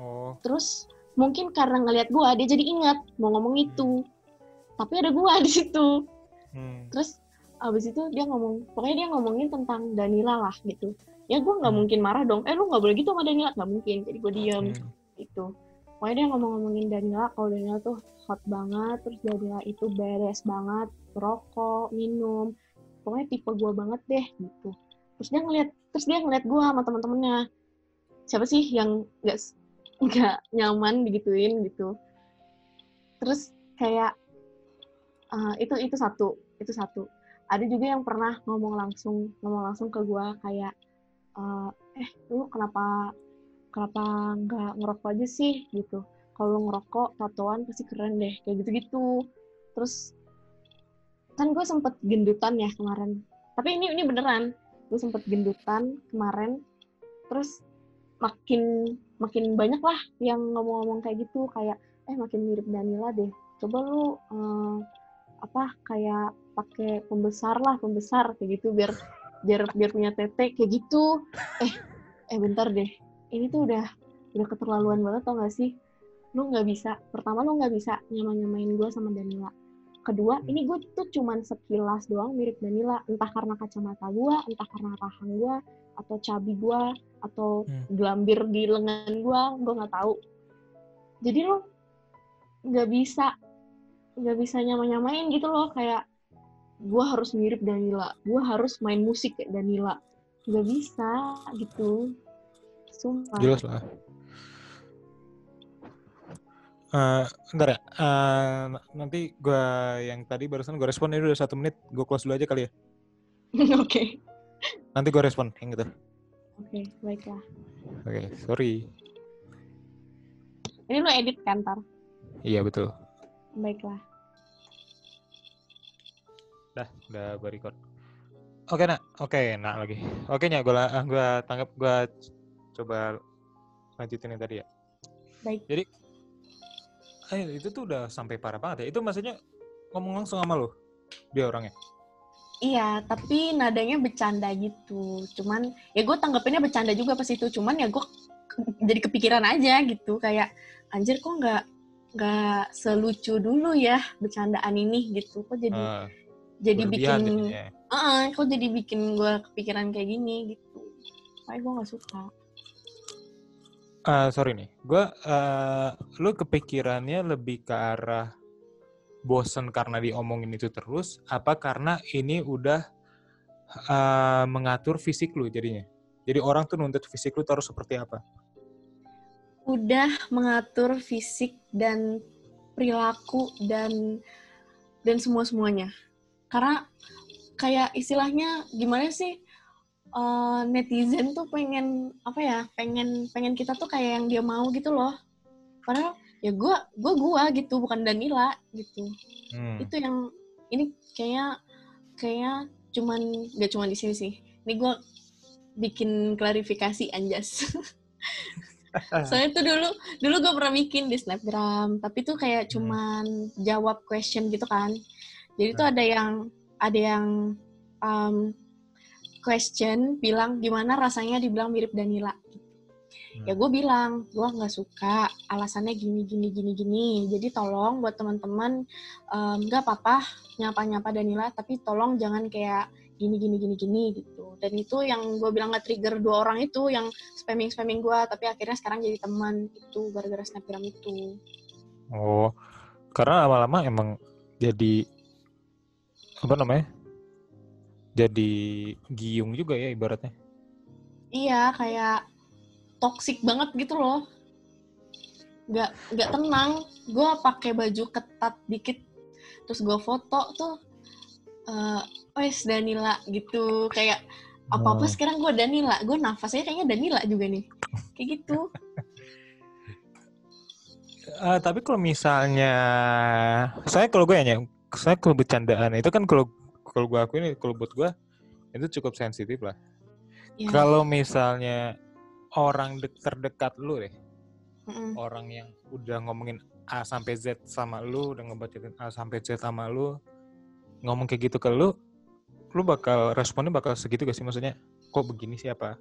Oh, terus mungkin karena ngelihat gua dia jadi ingat mau ngomong itu. Tapi ada gua di situ. Hmm. terus abis itu dia ngomong pokoknya dia ngomongin tentang Danila lah gitu. Ya gua nggak Hmm. mungkin marah dong. Eh lu nggak boleh gitu sama Danila. Nggak mungkin. Jadi gua diem hmm. gitu pokoknya dia ngomong-ngomongin Danila kalau Danila tuh hot banget terus Danila itu beres banget rokok minum. Pokoknya tipe gua banget deh gitu. Terus dia ngeliat terus dia ngeliat gua sama teman-temannya siapa sih yang nggak s- nggak nyaman digituin gitu. Terus kayak uh, itu itu satu itu satu. Ada juga yang pernah ngomong langsung ngomong langsung ke gua kayak uh, eh lu kenapa kenapa nggak ngerokok aja sih gitu. Kalau ngerokok tatoan pasti keren deh kayak gitu-gitu. Terus kan gue sempet gendutan ya kemarin. Tapi ini ini beneran gue sempet gendutan kemarin. Terus makin makin banyak lah yang ngomong-ngomong kayak gitu kayak eh makin mirip Danila deh. Coba lu eh, apa kayak pakai pembesar lah pembesar kayak gitu biar biar biar punya tete kayak gitu. Eh eh bentar deh ini tuh udah udah keterlaluan banget tau gak sih? Lu nggak bisa pertama lu nggak bisa nyamain nyamain gue sama Danila. Kedua ini gue tuh cuman sekilas doang mirip Danila. Entah karena kacamata gue entah karena rahang gue atau cabi gue atau Hmm. gelambir di lengan gue gue nggak tahu jadi lu nggak bisa nggak bisa nyama nyamain gitu loh. Kayak gue harus mirip Danila. Gue harus main musik kayak Danila. Nggak bisa gitu sumpah Jelas lah. Eh, bentar ya. Eh, nanti gua yang tadi barusan gue respon ini udah satu menit. Gue close dulu aja kali ya. oke Nanti gue respon yang gitu. oke baiklah Oke, sorry. ini lo edit kan tar Iya betul. baiklah Dah, udah gue record. Oke nak, oke nak lagi. Oke nya gue gue tanggap gue coba lanjutin yang tadi ya. baik Jadi, eh, itu tuh udah sampai parah banget ya. Itu maksudnya ngomong langsung sama lo, dia orangnya. Iya, tapi nadanya bercanda gitu. Cuman ya gue tanggapinnya bercanda juga pas itu. Cuman ya gue jadi kepikiran aja gitu. Kayak anjir kok nggak nggak selucu dulu ya bercandaan ini gitu. Kok jadi Eh, jadi berlebihan bikin, jadinya. Heeh, kok jadi bikin gue kepikiran kayak gini gitu. Makanya gue nggak suka. Eh, sorry nih, gue lu kepikirannya lebih ke arah bosen karena diomongin itu terus, apa karena ini udah eh, mengatur fisik lu jadinya? Jadi orang tuh nuntut fisik lu tuh harus seperti apa? Udah mengatur fisik dan perilaku dan dan semua semuanya. Karena kayak istilahnya gimana sih eh, netizen tuh pengen apa ya pengen pengen kita tuh kayak yang dia mau gitu loh. Padahal ya gue gue gue gitu bukan Danila gitu. Hmm. itu yang ini kayaknya kayaknya cuman gak cuman di sini sih. Ini gue bikin klarifikasi anjas. Soalnya tuh dulu dulu gue pernah bikin di snapgram tapi tuh kayak Hmm. cuman jawab question gitu kan. Jadi tuh ada yang ada yang um, question bilang gimana rasanya dibilang mirip Danila Hmm. ya gue bilang gue nggak suka alasannya gini gini gini gini jadi tolong buat teman-teman em, nggak apa-apa nyapa nyapa Danila tapi tolong jangan kayak gini gini gini gini gitu dan itu yang gue bilang nggak trigger dua orang itu yang spamming spamming gue tapi akhirnya sekarang jadi teman itu gara-gara snapgram itu Oh, karena lama-lama emang jadi apa namanya? Jadi giung juga ya ibaratnya. iya kayak toxic banget gitu loh. Nggak nggak tenang. Gue pakai baju ketat dikit terus gue foto tuh eh wes Danila gitu. Kayak apa apa Oh. sekarang gue Danila. Gue nafasnya kayaknya Danila juga nih. Kayak gitu. Eh, tapi kalau misalnya saya kalau gue ya, saya kalau bercandaan itu kan kalau kalau gue akuin kalau buat gue itu cukup sensitif lah. ya Kalau misalnya orang dek- terdekat lu deh, Mm-mm. orang yang udah ngomongin A sampai Z sama lu, udah ngebacain A sampai Z sama lu, ngomong kayak gitu ke lu, lu bakal responnya bakal segitu gak sih maksudnya? Kok begini sih apa?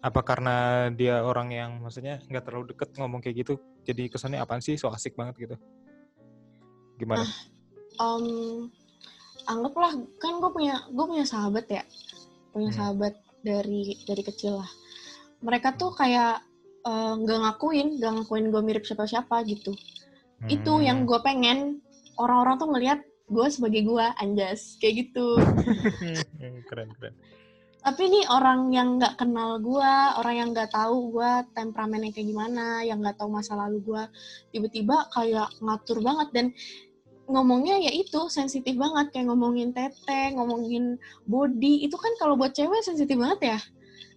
Apa karena dia orang yang maksudnya nggak terlalu deket ngomong kayak gitu, jadi kesannya apaan sih? So asik banget gitu. Gimana? Em, anggaplah kan gue punya gue punya sahabat ya punya Hmm. sahabat dari dari kecil lah mereka tuh kayak eh, nggak ngakuin nggak ngakuin gue mirip siapa-siapa gitu itu Hmm. yang gue pengen orang-orang tuh ngelihat gue sebagai gue anjas kayak gitu Hmm, keren keren. tapi nih orang yang nggak kenal gue orang yang nggak tahu gue temperamennya kayak gimana yang nggak tahu masa lalu gue tiba-tiba kayak ngatur banget dan ngomongnya ya itu sensitif banget. Kayak ngomongin tete ngomongin body. Itu kan kalau buat cewek sensitif banget ya.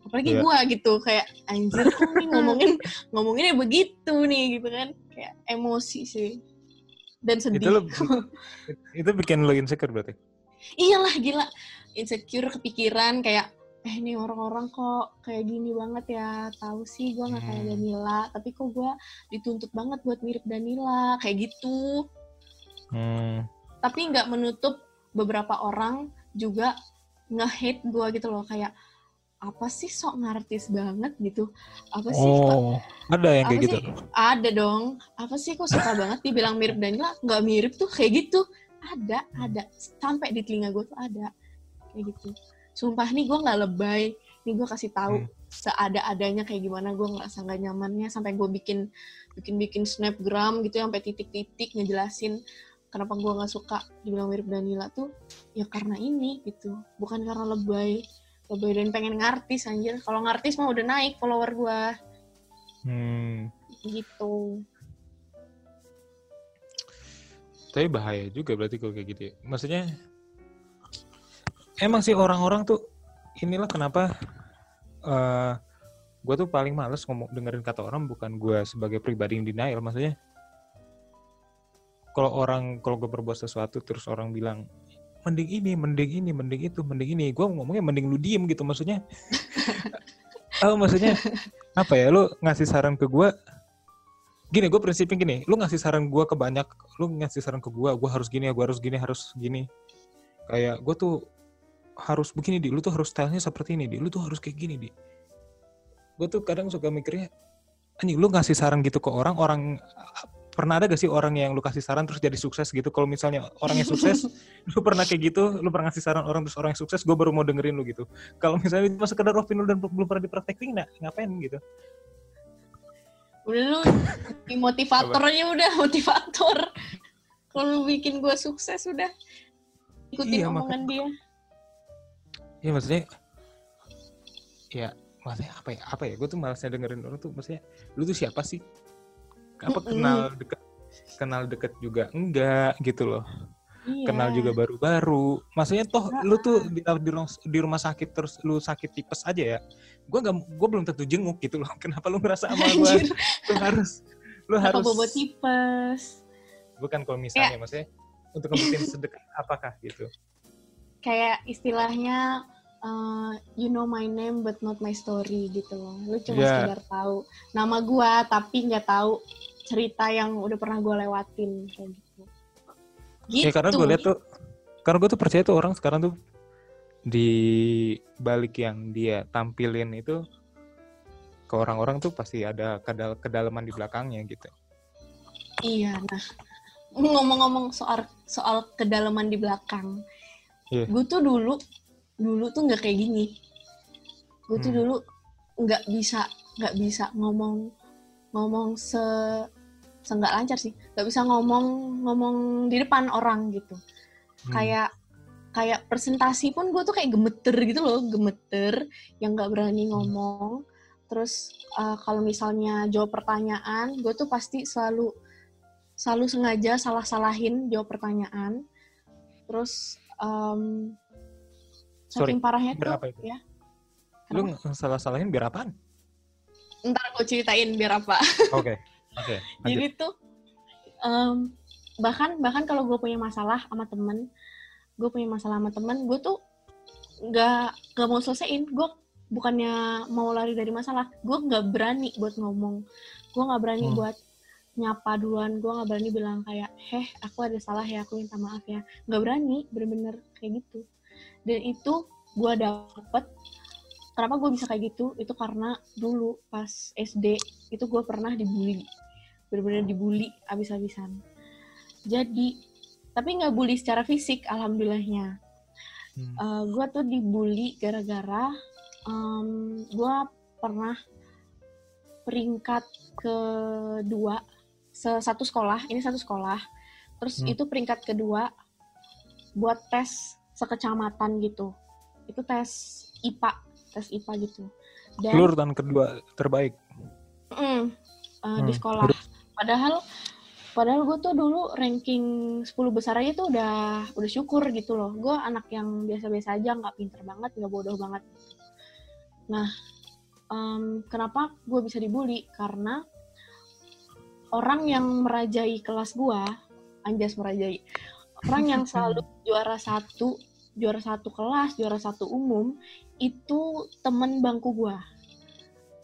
Apalagi Iya. gue gitu kayak anjir kok nih ngomongin ngomonginnya begitu nih gitu kan. Kayak emosi sih. Dan Itu sedih. lu, itu bikin lu insecure berarti? iyalah gila. Insecure kepikiran kayak eh ini orang-orang kok kayak gini banget ya. Tahu sih gue nggak kayak Hmm. Danila tapi kok gue dituntut banget buat mirip Danila kayak gitu Hmm. tapi nggak menutup beberapa orang juga nge-hate gue gitu loh kayak apa sih sok ngartis banget gitu? Apa sih kok Oh, ada yang kayak gitu. sih? ada dong. Apa sih kok suka banget dibilang mirip Danila nggak mirip tuh? Kayak gitu. Ada ada. Sampai di telinga gue tuh ada. Kayak gitu. Sumpah nih gue nggak lebay. Nih gue kasih tahu Hmm. seada-adanya kayak gimana gue nggak nggak nyamannya. Sampai gue bikin bikin bikin snapgram gitu sampai titik-titik ngejelasin kenapa gue nggak suka dibilang mirip Danila tuh ya karena ini gitu. Bukan karena lebay lebay dan pengen ngartis anjir. Kalau ngartis mah udah naik follower gue Hmm. gitu. Tapi bahaya juga berarti kalau kayak gitu ya. Maksudnya emang sih orang-orang tuh inilah kenapa eh gue tuh paling males ngomong dengerin kata orang bukan gue sebagai pribadi yang denial. Maksudnya kalau orang kalau gue berbuat sesuatu terus orang bilang mending ini mending ini mending itu mending ini. Gue ngomongnya mending lu diem gitu maksudnya. Oh maksudnya? Apa ya? Lu ngasih saran ke gue gini gue prinsipnya gini. Lu ngasih saran gue ke banyak lu ngasih saran ke gue gue harus gini ya gue harus gini harus gini. Kayak gue tuh harus begini di. Lu tuh harus stylenya seperti ini di. Lu tuh harus kayak gini di. Gue tuh kadang suka mikirnya anjing lu ngasih saran gitu ke orang orang pernah ada gak sih orang yang lu kasih saran terus jadi sukses gitu? Kalau misalnya orang yang sukses lu pernah kayak gitu lu pernah ngasih saran orang terus orang yang sukses gue baru mau dengerin lu gitu. Kalau misalnya cuma sekedar opini lu dan belum pernah dipraktekin nah, ngapain gitu? Udah lu motivatornya udah motivator. Kalau lu bikin gue sukses udah. Ikutin Iya, omongan dia. Ya maksudnya ya maksudnya apa ya apa ya? Gue tuh malasnya dengerin orang tuh maksudnya lu tuh siapa sih apa kenal deket kenal deket juga enggak gitu loh. Iya. kenal juga baru-baru. Maksudnya toh lu tuh di, di, di rumah sakit terus lu sakit tipes aja ya? Gue nggak gue belum tentu jenguk gitu loh. Kenapa lu ngerasa sama gue lu harus lu apa harus bobo tipes? Bukan kalau Ya. misalnya maksudnya untuk ngebuktiin sedekat apakah gitu? Kayak istilahnya uh, you know my name but not my story gitu loh. Lu cuma Iya. sekedar tahu nama gua tapi nggak tahu cerita yang udah pernah gue lewatin kayak gitu gitu Ya karena gue lihat tuh, karena gue tuh percaya tuh orang sekarang tuh di balik yang dia tampilin itu ke orang-orang tuh pasti ada kedal kedalaman di belakangnya gitu. Iya, nah ngomong-ngomong soal soal kedalaman di belakang, Iya. gue tuh dulu dulu tuh nggak kayak gini. Gue tuh Hmm. dulu nggak bisa nggak bisa ngomong ngomong se seenggak lancar sih, nggak bisa ngomong ngomong di depan orang gitu. Hmm. Kayak kayak presentasi pun gue tuh kayak gemeter gitu loh, gemeter yang nggak berani ngomong. Terus uh, kalau misalnya jawab pertanyaan, gue tuh pasti selalu selalu sengaja salah-salahin jawab pertanyaan. Terus um, Sorry, saking parahnya tuh itu? ya. Lu Kenapa? salah-salahin biar apaan? Ntar gue ceritain biar apa. Oke. Lanjut. Jadi tuh em, bahkan bahkan kalau gue punya masalah sama temen, gue punya masalah sama temen, gue tuh nggak nggak mau selesaiin. Gue bukannya mau lari dari masalah, gue nggak berani buat ngomong. Gue nggak berani Hmm. buat nyapa duluan. Gue nggak berani bilang kayak heh aku ada salah ya aku minta maaf ya. Nggak berani bener-bener kayak gitu. Dan itu gue dapet. Kenapa gue bisa kayak gitu? Itu karena dulu pas SD itu gue pernah dibully bener-bener dibully abis-abisan jadi tapi nggak bully secara fisik alhamdulillahnya Hmm. gue tuh dibully gara-gara gue pernah peringkat kedua se- satu sekolah ini satu sekolah terus Hmm. itu peringkat kedua buat tes sekecamatan gitu itu tes IPA tes IPA gitu dan Lu urutan kedua terbaik. Mm, uh, di Hmm, sekolah. Padahal padahal gue tuh dulu ranking 10 besar aja tuh udah udah syukur gitu loh. Gue anak yang biasa-biasa aja, nggak pinter banget, nggak bodoh banget. Nah, em, kenapa gue bisa dibully? Karena orang yang merajai kelas gue, anjas merajai, orang yang selalu juara satu, juara satu kelas, juara satu umum, itu temen bangku gue.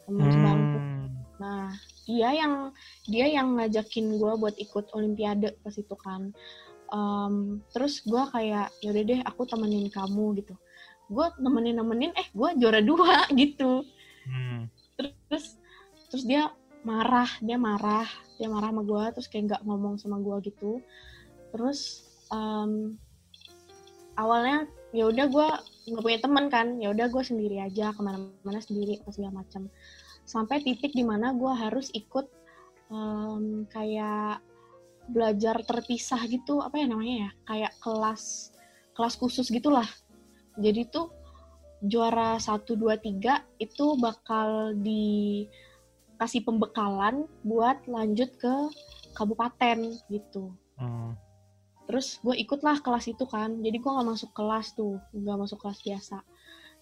Temen Hmm. Nah, dia yang dia yang ngajakin gue buat ikut olimpiade pas itu kan. Em, terus gue kayak yaudah deh aku temenin kamu gitu. Gue temenin nemenin eh gue juara dua gitu. Hmm. Terus terus dia marah dia marah dia marah sama gue terus kayak nggak ngomong sama gue gitu. Terus em, awalnya ya udah gue nggak punya teman kan ya udah gue sendiri aja ke mana-mana sendiri apa segala macam sampai titik di mana gue harus ikut em, kayak belajar terpisah gitu apa ya namanya ya kayak kelas kelas khusus gitulah. Jadi tuh juara 1, 2, 3 itu bakal dikasih pembekalan buat lanjut ke kabupaten gitu. Hmm. terus gue ikutlah kelas itu kan jadi gue nggak masuk kelas tuh nggak masuk kelas biasa.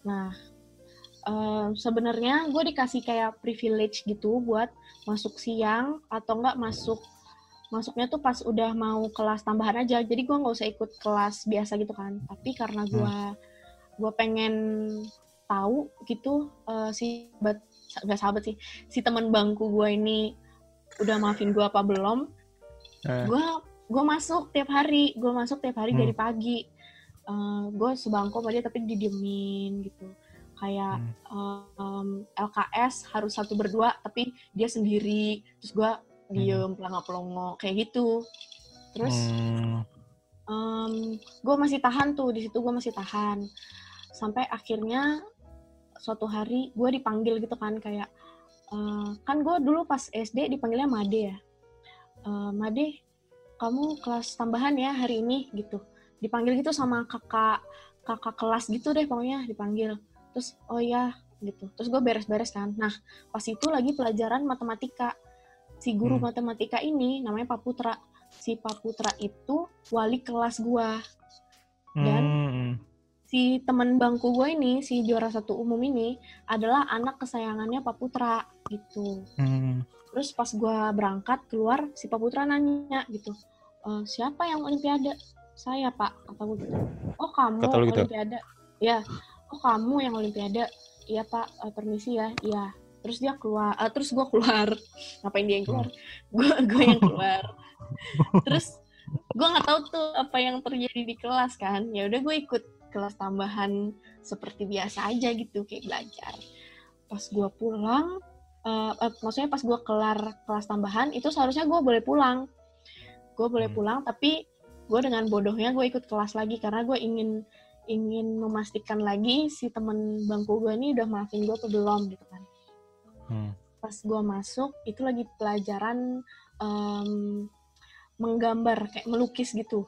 Nah em, sebenarnya gue dikasih kayak privilege gitu buat masuk siang atau nggak masuk masuknya tuh pas udah mau kelas tambahan aja. Jadi gue nggak usah ikut kelas biasa gitu kan. Tapi karena gue gue pengen tahu gitu eh, si sahabat nggak sahabat sih si teman bangku gue ini udah maafin gue apa belum Eh, gue gue masuk tiap hari. Gue masuk tiap hari Hmm. dari pagi. Gue sebangku sama dia tapi didiemin gitu kayak em, LKS harus satu berdua tapi dia sendiri. Terus gue diem pelongo pelongo kayak gitu. Terus hmm. gue masih tahan tuh di situ gue masih tahan. Sampai akhirnya suatu hari gue dipanggil gitu kan kayak eh, kan gue dulu pas SD dipanggilnya Made ya. Eh, Made kamu kelas tambahan ya hari ini gitu. Dipanggil gitu sama kakak kakak kelas gitu deh pokoknya dipanggil terus oh ya gitu. Terus gue beres-beres kan. Nah pas itu lagi pelajaran matematika. Si guru Hmm. matematika ini namanya Pak Putra. Si Pak Putra itu wali kelas gua. Dan Hmm. si teman bangku gue ini si juara satu umum ini adalah anak kesayangannya Pak Putra gitu. Hmm. terus pas gua berangkat keluar si Pak Putra nanya gitu "Eh, siapa yang olimpiade? Saya Pak kata gue gitu. Oh kamu Kata gitu? olimpiade. Ya oh kamu yang olimpiade. Iya Pak Eh, permisi ya. Iya. Terus dia keluar eh, terus gua keluar. Ngapain dia yang keluar? Gue gue yang keluar. Terus gue nggak tahu tuh apa yang terjadi di kelas kan. Ya udah gue ikut kelas tambahan seperti biasa aja gitu kayak belajar. Pas gue pulang eh, eh, maksudnya pas gue kelar kelas tambahan itu seharusnya gue boleh pulang. Gue boleh Hmm. pulang tapi gue dengan bodohnya gue ikut kelas lagi karena gue ingin ingin memastikan lagi si temen bangku gue ini udah maafin gue atau belum gitu kan Hmm. pas gue masuk itu lagi pelajaran em, menggambar kayak melukis gitu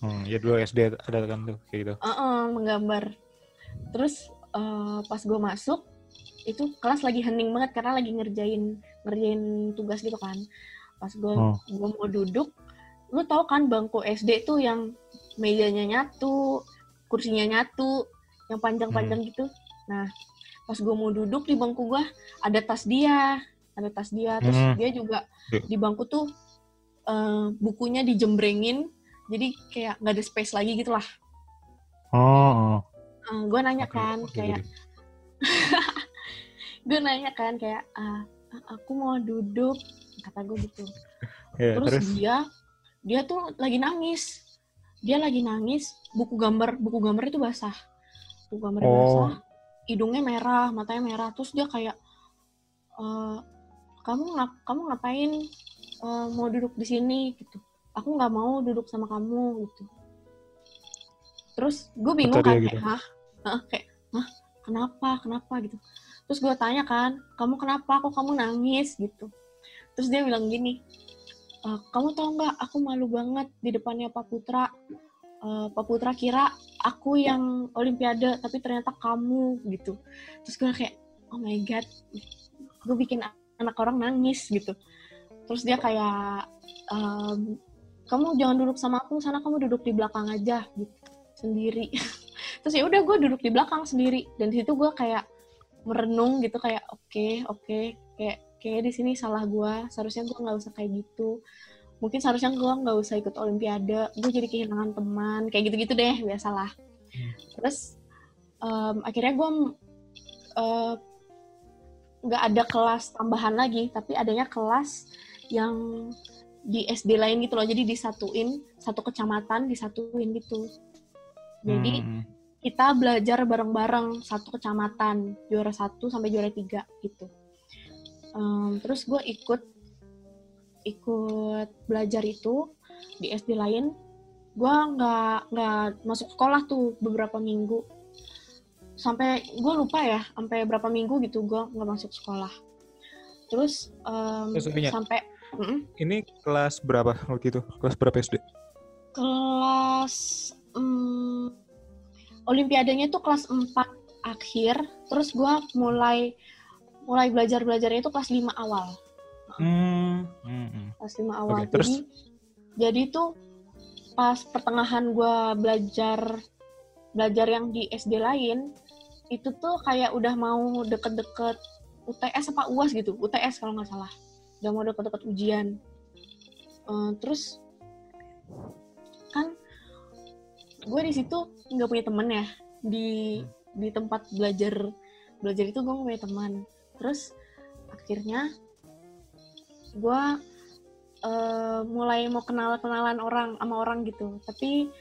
Hmm. Ya dulu SD ada kan tuh kayak gitu. Heeh, menggambar terus eh, pas gue masuk itu kelas lagi hening banget karena lagi ngerjain ngerjain tugas gitu kan pas gue Oh. gue mau duduk lu tau kan bangku SD tuh yang mejanya nyatu kursinya nyatu yang panjang-panjang gitu. Nah pas gue mau duduk di bangku gue ada tas dia ada tas dia. Terus Hmm. dia juga di bangku tuh eh, bukunya dijembrengin jadi kayak nggak ada space lagi gitu lah. Oh. oh. gue nanya kan oke, kayak gue nanya kan kayak "Ah, aku mau duduk kata gue gitu. Ya, terus, terus, dia dia tuh lagi nangis dia lagi nangis buku gambar buku gambar itu basah. Buku gambarnya Oh. basah hidungnya merah matanya merah. Terus dia kayak "Eh, kamu ngap kamu ngapain? Eh, mau duduk di sini? Gitu. Aku nggak mau duduk sama kamu gitu. Terus gue bingung dia kan gitu. Hah? kayak hah? Kenapa? Kenapa? Gitu. Terus gue tanya kan kamu kenapa? Kok kamu nangis? Gitu. Terus dia bilang gini "Eh, kamu tau nggak aku malu banget di depannya Pak Putra. Eh, Pak Putra kira aku yang Olimpiade tapi ternyata kamu gitu. Terus gue kayak oh my god gue bikin anak orang nangis gitu. Terus dia kayak "Em, kamu jangan duduk sama aku sana kamu duduk di belakang aja gitu sendiri. Terus ya udah gue duduk di belakang sendiri. Dan di situ gue kayak merenung gitu kayak oke oke kayak kayak di sini salah gue seharusnya gue nggak usah kayak gitu. Mungkin seharusnya gue nggak usah ikut olimpiade. Gue jadi kehilangan teman. Kayak gitu-gitu deh biasalah. Hmm. terus em, akhirnya gue eh, nggak ada kelas tambahan lagi tapi adanya kelas yang di SD lain gitu loh. Jadi disatuin satu kecamatan disatuin gitu. Jadi Hmm, kita belajar bareng-bareng satu kecamatan juara satu sampai juara tiga gitu Em, terus gue ikut ikut belajar itu di SD lain gue nggak nggak masuk sekolah tuh beberapa minggu sampai gue lupa ya sampai berapa minggu gitu gue nggak masuk sekolah terus ingat. sampai Mm-mm. ini kelas berapa waktu itu? Kelas berapa SD? kelas mm, olimpiadanya itu kelas 4 akhir terus gua mulai mulai belajar belajarnya itu kelas 5 awal. Hmm, hmm, hmm. kelas 5 awal. Oke, terus? jadi jadi tuh pas pertengahan gua belajar belajar yang di SD lain itu tuh kayak udah mau deket-deket UTS apa UAS gitu UTS kalau nggak salah. Udah mau deket-deket ujian. Eh, terus kan gue di situ nggak punya temen ya. Di di tempat belajar belajar itu gue nggak punya teman terus akhirnya gue eh, mulai mau kenal kenalan orang sama orang gitu. Tapi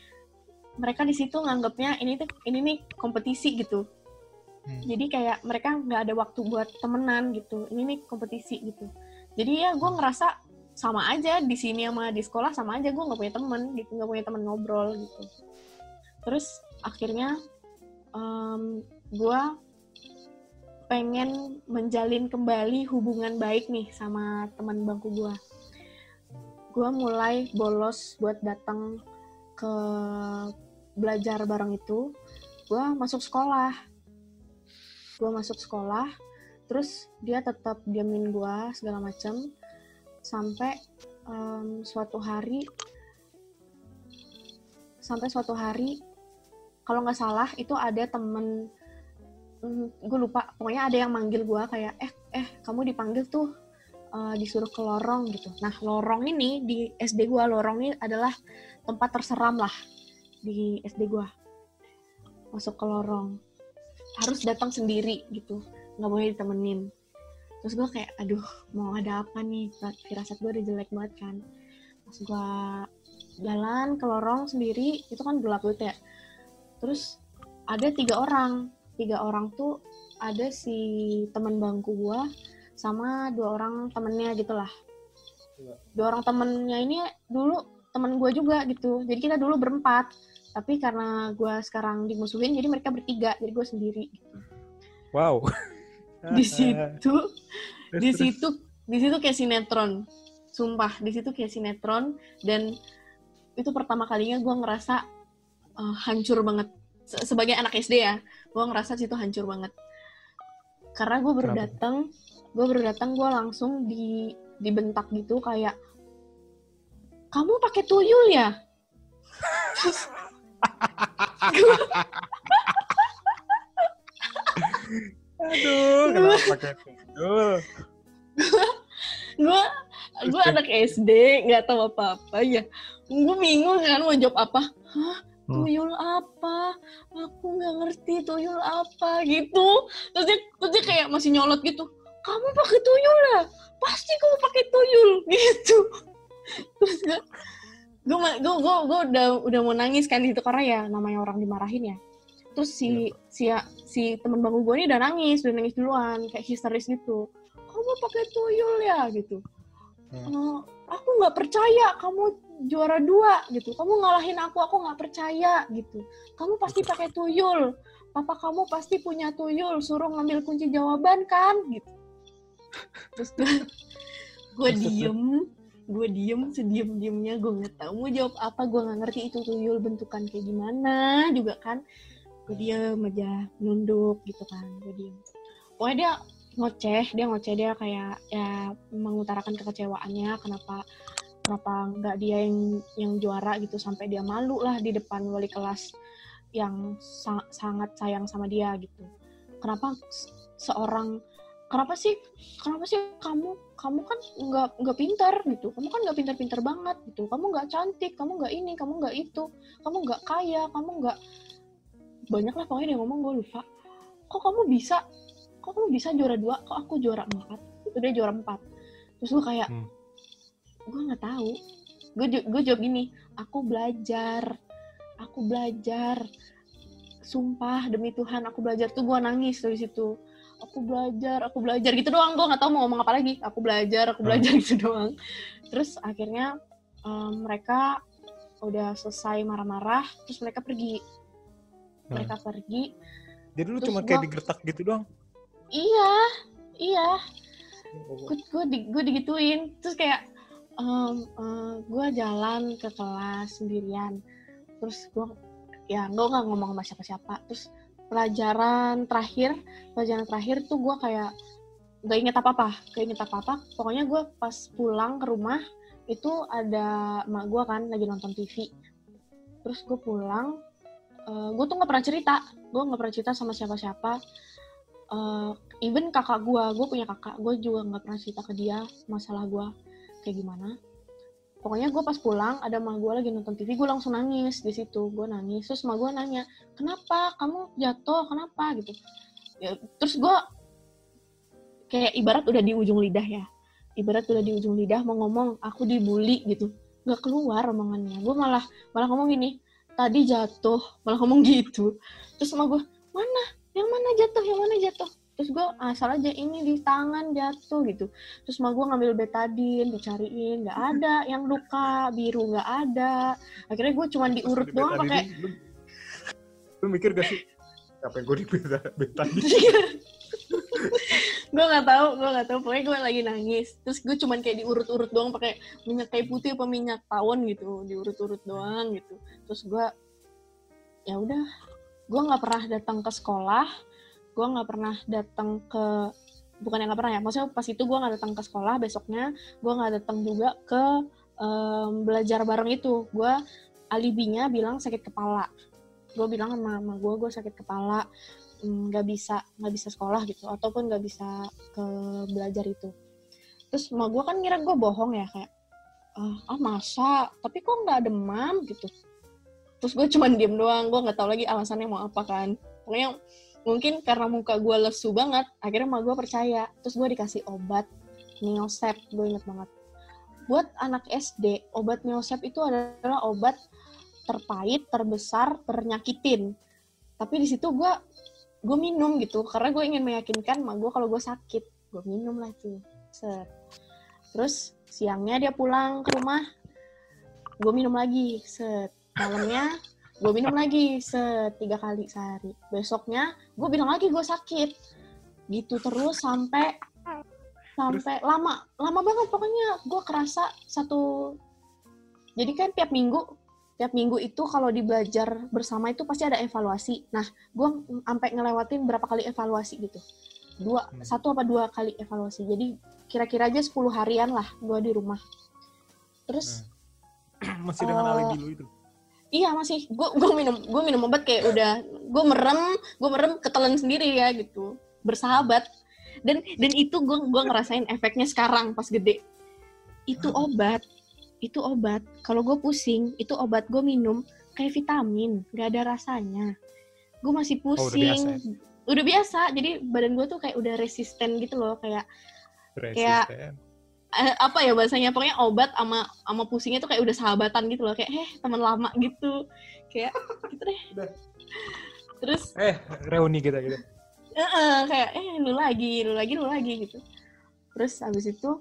mereka di situ nganggapnya ini tuh ini nih kompetisi gitu. Hmm. jadi kayak mereka nggak ada waktu buat temenan gitu. Ini nih kompetisi gitu. Jadi ya gue ngerasa sama aja di sini sama di sekolah sama aja gue nggak punya temen gitu nggak punya temen ngobrol gitu. Terus akhirnya gue pengen menjalin kembali hubungan baik nih sama teman bangku gue gue mulai bolos buat datang ke belajar bareng itu gue masuk sekolah. Gue masuk sekolah terus dia tetap diamin gue segala macam sampai em, suatu hari sampai suatu hari kalau nggak salah itu ada temen gue lupa pokoknya ada yang manggil gue kayak eh eh kamu dipanggil tuh eh, disuruh ke lorong gitu. Nah lorong ini di SD gue lorong ini adalah tempat terseram lah di SD gue masuk ke lorong. Harus datang sendiri gitu. Nggak boleh ditemenin. Terus gue kayak aduh mau ada apa nih? Firasat gue udah jelek banget kan. Pas gue jalan ke lorong sendiri itu kan gelap gitu ya. Terus ada tiga orang. Tiga orang tuh ada si teman bangku gue sama dua orang temennya gitulah. Dua orang temennya ini dulu temen gue juga gitu. Jadi kita dulu berempat tapi karena gue sekarang dimusuhin jadi mereka bertiga jadi gue sendiri gitu. Wow. di situ di situ di situ kayak sinetron. Sumpah di situ kayak sinetron dan itu pertama kalinya gue ngerasa uh, hancur banget. Se- sebagai anak SD ya gue ngerasa situ hancur banget karena gue baru datang gue baru datang gue langsung di dibentak gitu kayak kamu pakai tuyul ya Aduh, kenapa pakai tuyul? gue gue anak SD nggak tahu apa apa ya gue bingung kan mau jawab apa hah. Tuyul apa? Aku nggak ngerti tuyul apa gitu. Terus dia terus dia kayak masih nyolot gitu. Kamu pakai tuyul ya? Pasti kamu pakai tuyul gitu. Terus gue gue gue gue gue udah udah mau nangis kan itu karena ya namanya orang dimarahin ya. Terus si si si teman bangku gue ini udah nangis udah nangis duluan kayak histeris gitu. Kamu pakai tuyul ya? Gitu. Hmm. "Eh, aku nggak percaya kamu juara dua gitu. Kamu ngalahin aku aku nggak percaya gitu. Kamu pasti pakai tuyul. Papa kamu pasti punya tuyul suruh ngambil kunci jawaban kan gitu. Terus gue gue diem gue diem sediem diemnya gue nggak tahu mau jawab apa gue nggak ngerti itu tuyul bentukan kayak gimana juga kan. Gue diem aja nunduk gitu kan gue diem. Pokoknya dia ngoceh dia ngoceh dia kayak ya mengutarakan kekecewaannya kenapa kenapa nggak dia yang yang juara gitu sampai dia malu lah di depan wali kelas yang sa- sangat sayang sama dia gitu. Kenapa seorang kenapa sih kenapa sih kamu kamu kan nggak nggak pintar gitu. Kamu kan nggak pintar-pintar banget gitu. Kamu nggak cantik kamu nggak ini kamu nggak itu kamu nggak kaya kamu nggak banyak lah pokoknya dia ngomong gue lupa. Kok kamu bisa kok kamu bisa juara dua kok aku juara empat? Itu dia juara empat. Terus gue kayak Hmm. Gue nggak tahu. Gue gue jawab gini aku belajar aku belajar. Sumpah demi Tuhan aku belajar. Tuh gue nangis dari situ. Aku belajar aku belajar. Gitu doang gue nggak tahu mau ngomong apa lagi. Aku belajar aku Hmm. belajar. Gitu doang. Terus akhirnya em, mereka udah selesai marah-marah terus mereka pergi. Mereka pergi. Jadi lu cuma kayak gua- digertak gitu doang. iya iya. Gue gue di, gue digituin. Terus kayak gue jalan ke kelas sendirian. Terus gue ya gue nggak ngomong sama siapa-siapa. Terus pelajaran terakhir pelajaran terakhir tuh gue kayak nggak inget apa apa gak inget apa apa pokoknya gue pas pulang ke rumah itu ada emak gue kan lagi nonton TV terus gue pulang gue tuh nggak pernah cerita. Gue nggak pernah cerita sama siapa-siapa. Eh, even kakak gue gue punya kakak gue juga nggak pernah cerita ke dia masalah gue kayak gimana. Pokoknya gue pas pulang ada emak gue lagi nonton TV gue langsung nangis di situ. Gue nangis terus emak gue nanya kenapa? Kamu jatuh? Kenapa? Gitu. Ya, terus gue kayak ibarat udah di ujung lidah ya. Ibarat udah di ujung lidah mau ngomong aku dibully gitu. Nggak keluar omongannya. Gue malah malah ngomong gini tadi jatuh. Malah ngomong gitu. Terus emak gue mana? Yang mana jatuh? Yang mana jatuh terus gue asal aja ini di tangan jatuh gitu. Terus emak gue ngambil betadin dicariin nggak ada yang luka biru nggak ada. Akhirnya gue cuman diurut doang pakai Lu, lu mikir gak sih? Apa yang gue di beta, beta ini? gue nggak tahu gue nggak tahu. Pokoknya gue lagi nangis. Terus gue cuman kayak diurut-urut doang pakai minyak kayu putih apa minyak tawon gitu. Diurut-urut doang gitu. Terus gue ya udah. Gue nggak pernah datang ke sekolah gue nggak pernah datang ke bukan yang nggak pernah ya maksudnya pas itu gue nggak datang ke sekolah besoknya gue nggak datang juga ke em, belajar bareng itu. Gue alibinya bilang sakit kepala. Gue bilang sama mama gue gue sakit kepala mm, nggak bisa nggak bisa sekolah gitu ataupun nggak bisa ke belajar itu. Terus emak gue kan ngira gue bohong ya kayak ah, ah masa? Tapi kok nggak demam? gitu. Terus gue cuman diem doang gue nggak tahu lagi alasannya mau apa kan. Pokoknya mungkin karena muka gue lesu banget akhirnya emak gue percaya. Terus gue dikasih obat Neosep gue inget banget. Buat anak SD obat Neosep itu adalah obat terpahit terbesar ternyakitin. Tapi di situ gue gue minum gitu karena gue ingin meyakinkan mak gue kalau gue sakit. Gue minum lah tuh set. Terus siangnya dia pulang ke rumah gue minum lagi set. Malamnya gue minum lagi setiga kali sehari. Besoknya gue bilang lagi gue sakit. Gitu terus sampai sampai lama lama banget. Pokoknya gue kerasa satu jadi kan tiap minggu tiap minggu itu kalau di belajar bersama itu pasti ada evaluasi. Nah gue sampai ngelewatin berapa kali evaluasi gitu. Dua Hmm. satu apa dua kali evaluasi. Jadi kira-kira aja 10 harian lah gue di rumah. Terus Masih dengan Eh, alibi lu itu. Iya masih, gue gue minum gue minum obat kayak udah gue merem gue merem ketelan sendiri ya gitu. Bersahabat. Dan dan itu gue gue ngerasain efeknya sekarang pas gede. Itu obat. Itu obat. Kalau gue pusing itu obat gue minum kayak vitamin. Gak ada rasanya. Gue masih udah pusing. biasa ya? udah biasa. Jadi badan gue tuh kayak udah resisten gitu loh. Kayak Resisten. eh, apa ya bahasanya? Pokoknya obat sama sama pusingnya tuh kayak udah sahabatan gitu loh. Kayak eh teman lama gitu. Kayak gitu deh. Terus Eh, reuni kita gitu. eh, eh, kayak eh lu lagi lu lagi lu lagi gitu. Terus abis itu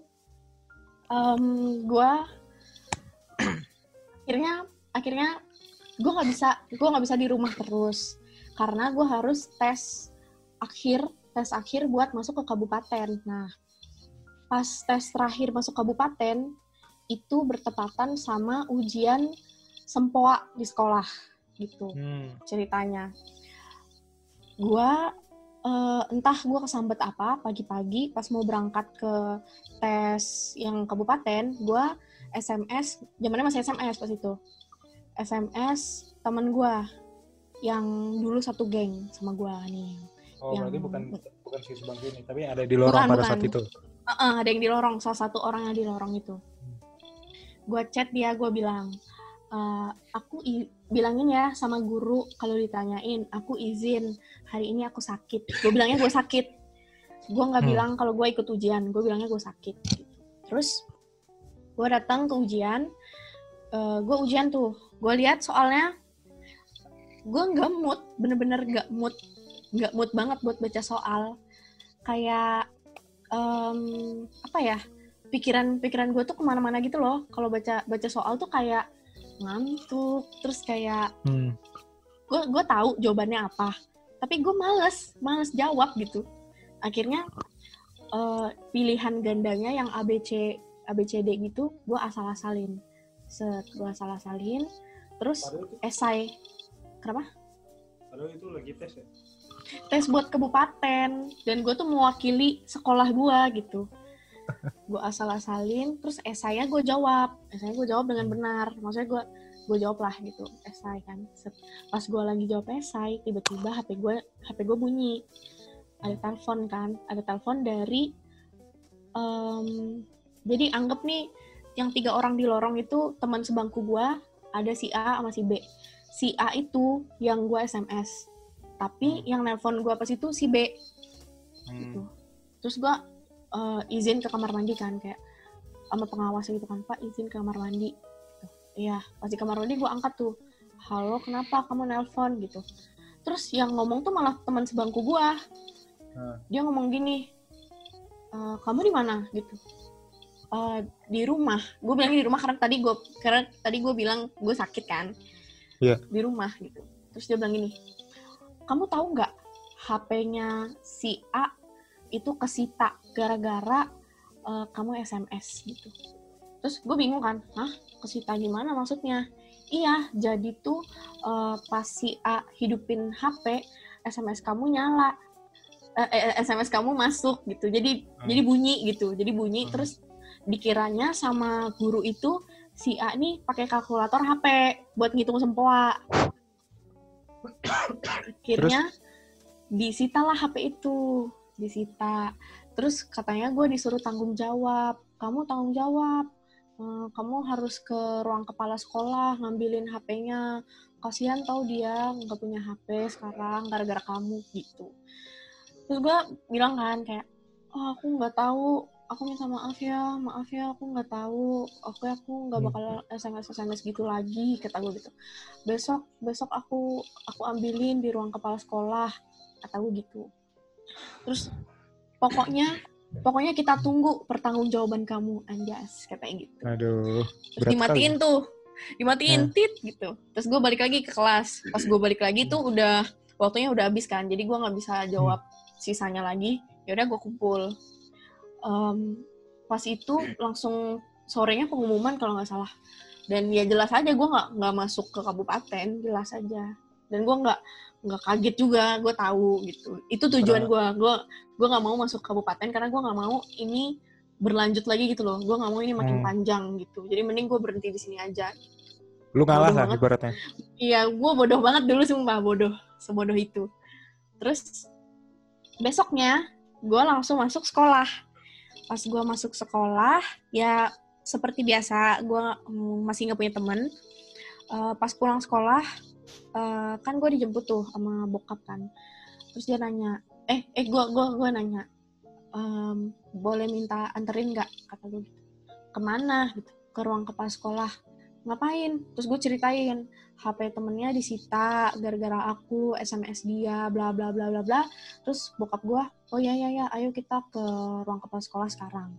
em gue akhirnya akhirnya gue nggak bisa gue nggak bisa di rumah terus. Karena gue harus tes akhir tes akhir buat masuk ke kabupaten. Nah pas tes terakhir masuk kabupaten itu bertepatan sama ujian sempoa di sekolah gitu Hmm. ceritanya. Gua eh, entah gua kesambet apa pagi-pagi pas mau berangkat ke tes yang kabupaten, gua SMS, zamannya masih SMS pas itu. SMS temen gua yang dulu satu geng sama gua nih. Oh, Yang- berarti bukan bukan si Subang ini, tapi ada di lorong Bukan, pada bukan. saat itu. Heeh, ada yang di lorong, salah satu orang yang di lorong itu. Gua chat dia, gua bilang, "Eh, aku bilangin ya sama guru kalau ditanyain, aku izin hari ini aku sakit. Gue bilangnya gue sakit. Gue nggak Hmm. bilang kalau gue ikut ujian, gue bilangnya gue sakit. gitu. Terus gue datang ke ujian, gue ujian tuh, gue lihat soalnya gue nggak mood, bener-bener nggak mood, nggak mood banget buat baca soal. Kayak em, apa ya? Pikiran-pikiran gue tuh ke mana-mana gitu loh. Kalau baca baca soal tuh kayak ngantuk, terus kayak Hmm. gue gue tahu jawabannya apa tapi gue males males jawab gitu akhirnya eh, pilihan gandanya yang ABC ABCD gitu gue asal-asalin set gue asal-asalin terus Padahal itu, esai kenapa padahal itu lagi tes ya. Tes buat kabupaten dan gue tuh mewakili sekolah gue gitu. Gue asal-asalin terus esainya gue jawab. Esainya gue jawab dengan benar. Maksudnya gue gue jawab lah gitu esai kan. Pas gue lagi jawab esai tiba-tiba hp gue hp gue bunyi. Ada telepon kan ada telepon dari em, jadi anggap nih yang tiga orang di lorong itu teman sebangku gue ada si A sama si B. Si A itu yang gue sms tapi yang nelpon gue pas itu si B. Gitu. Hmm. terus gue eh, izin ke kamar mandi kan kayak sama pengawas gitu kan pak izin ke kamar mandi. Gitu. iya pas di kamar mandi gue angkat tuh halo kenapa kamu nelpon? Gitu. Terus yang ngomong tuh malah teman sebangku gue Hmm. dia ngomong gini "Eh, kamu di mana? Gitu. "Eh, di rumah. Gue bilang di rumah karena tadi gue karena tadi gue bilang gue sakit kan. Iya. di rumah gitu. Terus dia bilang gini kamu tahu nggak HP-nya si A itu kesita gara-gara eh, kamu SMS gitu. Terus gue bingung kan hah kesita gimana maksudnya? Iya jadi tuh eh, pas si A hidupin HP SMS kamu nyala eh, eh, SMS kamu masuk gitu. Jadi Hmm. jadi bunyi gitu jadi bunyi. Hmm. terus dikiranya sama guru itu si A nih pakai kalkulator HP buat ngitung sempoa akhirnya disita lah HP itu. Disita. Terus katanya gue disuruh tanggung jawab. Kamu tanggung jawab. Eh, kamu harus ke ruang kepala sekolah ngambilin HP-nya kasihan tau dia nggak punya HP sekarang gara-gara kamu gitu. Terus gue bilang kan kayak oh aku nggak tahu aku minta maaf ya maaf ya aku nggak tahu oke aku nggak Hmm. bakal sms sms gitu lagi kata gue gitu besok besok aku aku ambilin di ruang kepala sekolah kata gue gitu terus pokoknya pokoknya kita tunggu pertanggungjawaban kamu anjas katanya gitu Aduh. terus dimatiin sekali. tuh dimatiin Nah. tit gitu terus gue balik lagi ke kelas pas gue balik lagi tuh udah waktunya udah habis kan jadi gue nggak bisa jawab sisanya lagi ya udah gue kumpul Em, pas itu langsung sorenya pengumuman kalau nggak salah dan ya jelas aja gue nggak nggak masuk ke kabupaten jelas aja dan gue nggak nggak kaget juga gue tahu gitu itu tujuan gue gue gue nggak mau masuk kabupaten karena gue nggak mau ini berlanjut lagi gitu loh gue nggak mau ini makin Hmm. panjang gitu jadi mending gue berhenti di sini aja Lu Bodoh lah ibaratnya. Iya, gue bodoh banget dulu sumpah bodoh, sebodoh itu. Terus besoknya gue langsung masuk sekolah. Pas gue masuk sekolah, ya seperti biasa gue mm, masih nggak punya temen. Eh, pas pulang sekolah, eh, kan gue dijemput tuh sama bokap kan. terus dia nanya eh eh gue gua gua nanya "Em, boleh minta anterin nggak? Kata gue gitu. Ke mana? gitu. Ke ruang kepala sekolah ngapain? Terus gue ceritain HP temennya disita gara-gara aku SMS dia bla bla bla bla bla. Terus bokap gue oh ya ya ya ayo kita ke ruang kepala sekolah sekarang.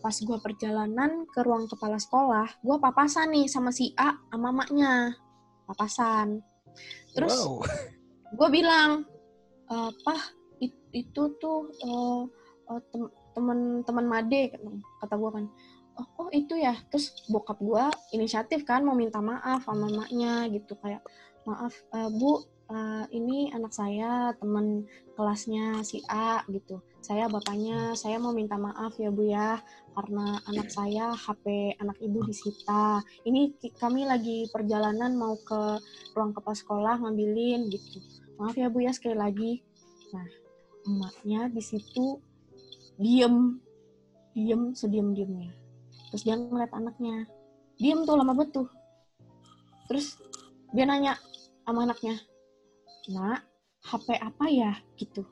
Pas gue perjalanan ke ruang kepala sekolah gue papasan nih sama si A sama maknya papasan. Terus Wow. gue bilang "Eh, pah it- itu tuh eh, eh, tem- temen-temen Made kata gue kan oh, oh itu ya. Terus bokap gue inisiatif kan mau minta maaf sama maknya gitu kayak maaf eh, bu eh, ini anak saya temen kelasnya si A gitu. Saya bapaknya saya mau minta maaf ya bu ya karena anak saya HP anak ibu disita. Ini kami lagi perjalanan mau ke ruang kepala sekolah ngambilin gitu. Maaf ya bu ya sekali lagi. Nah emaknya di situ diem diem sediem diemnya terus dia ngeliat anaknya. Diem tuh lama betul terus dia nanya sama anaknya nak HP apa ya? Gitu.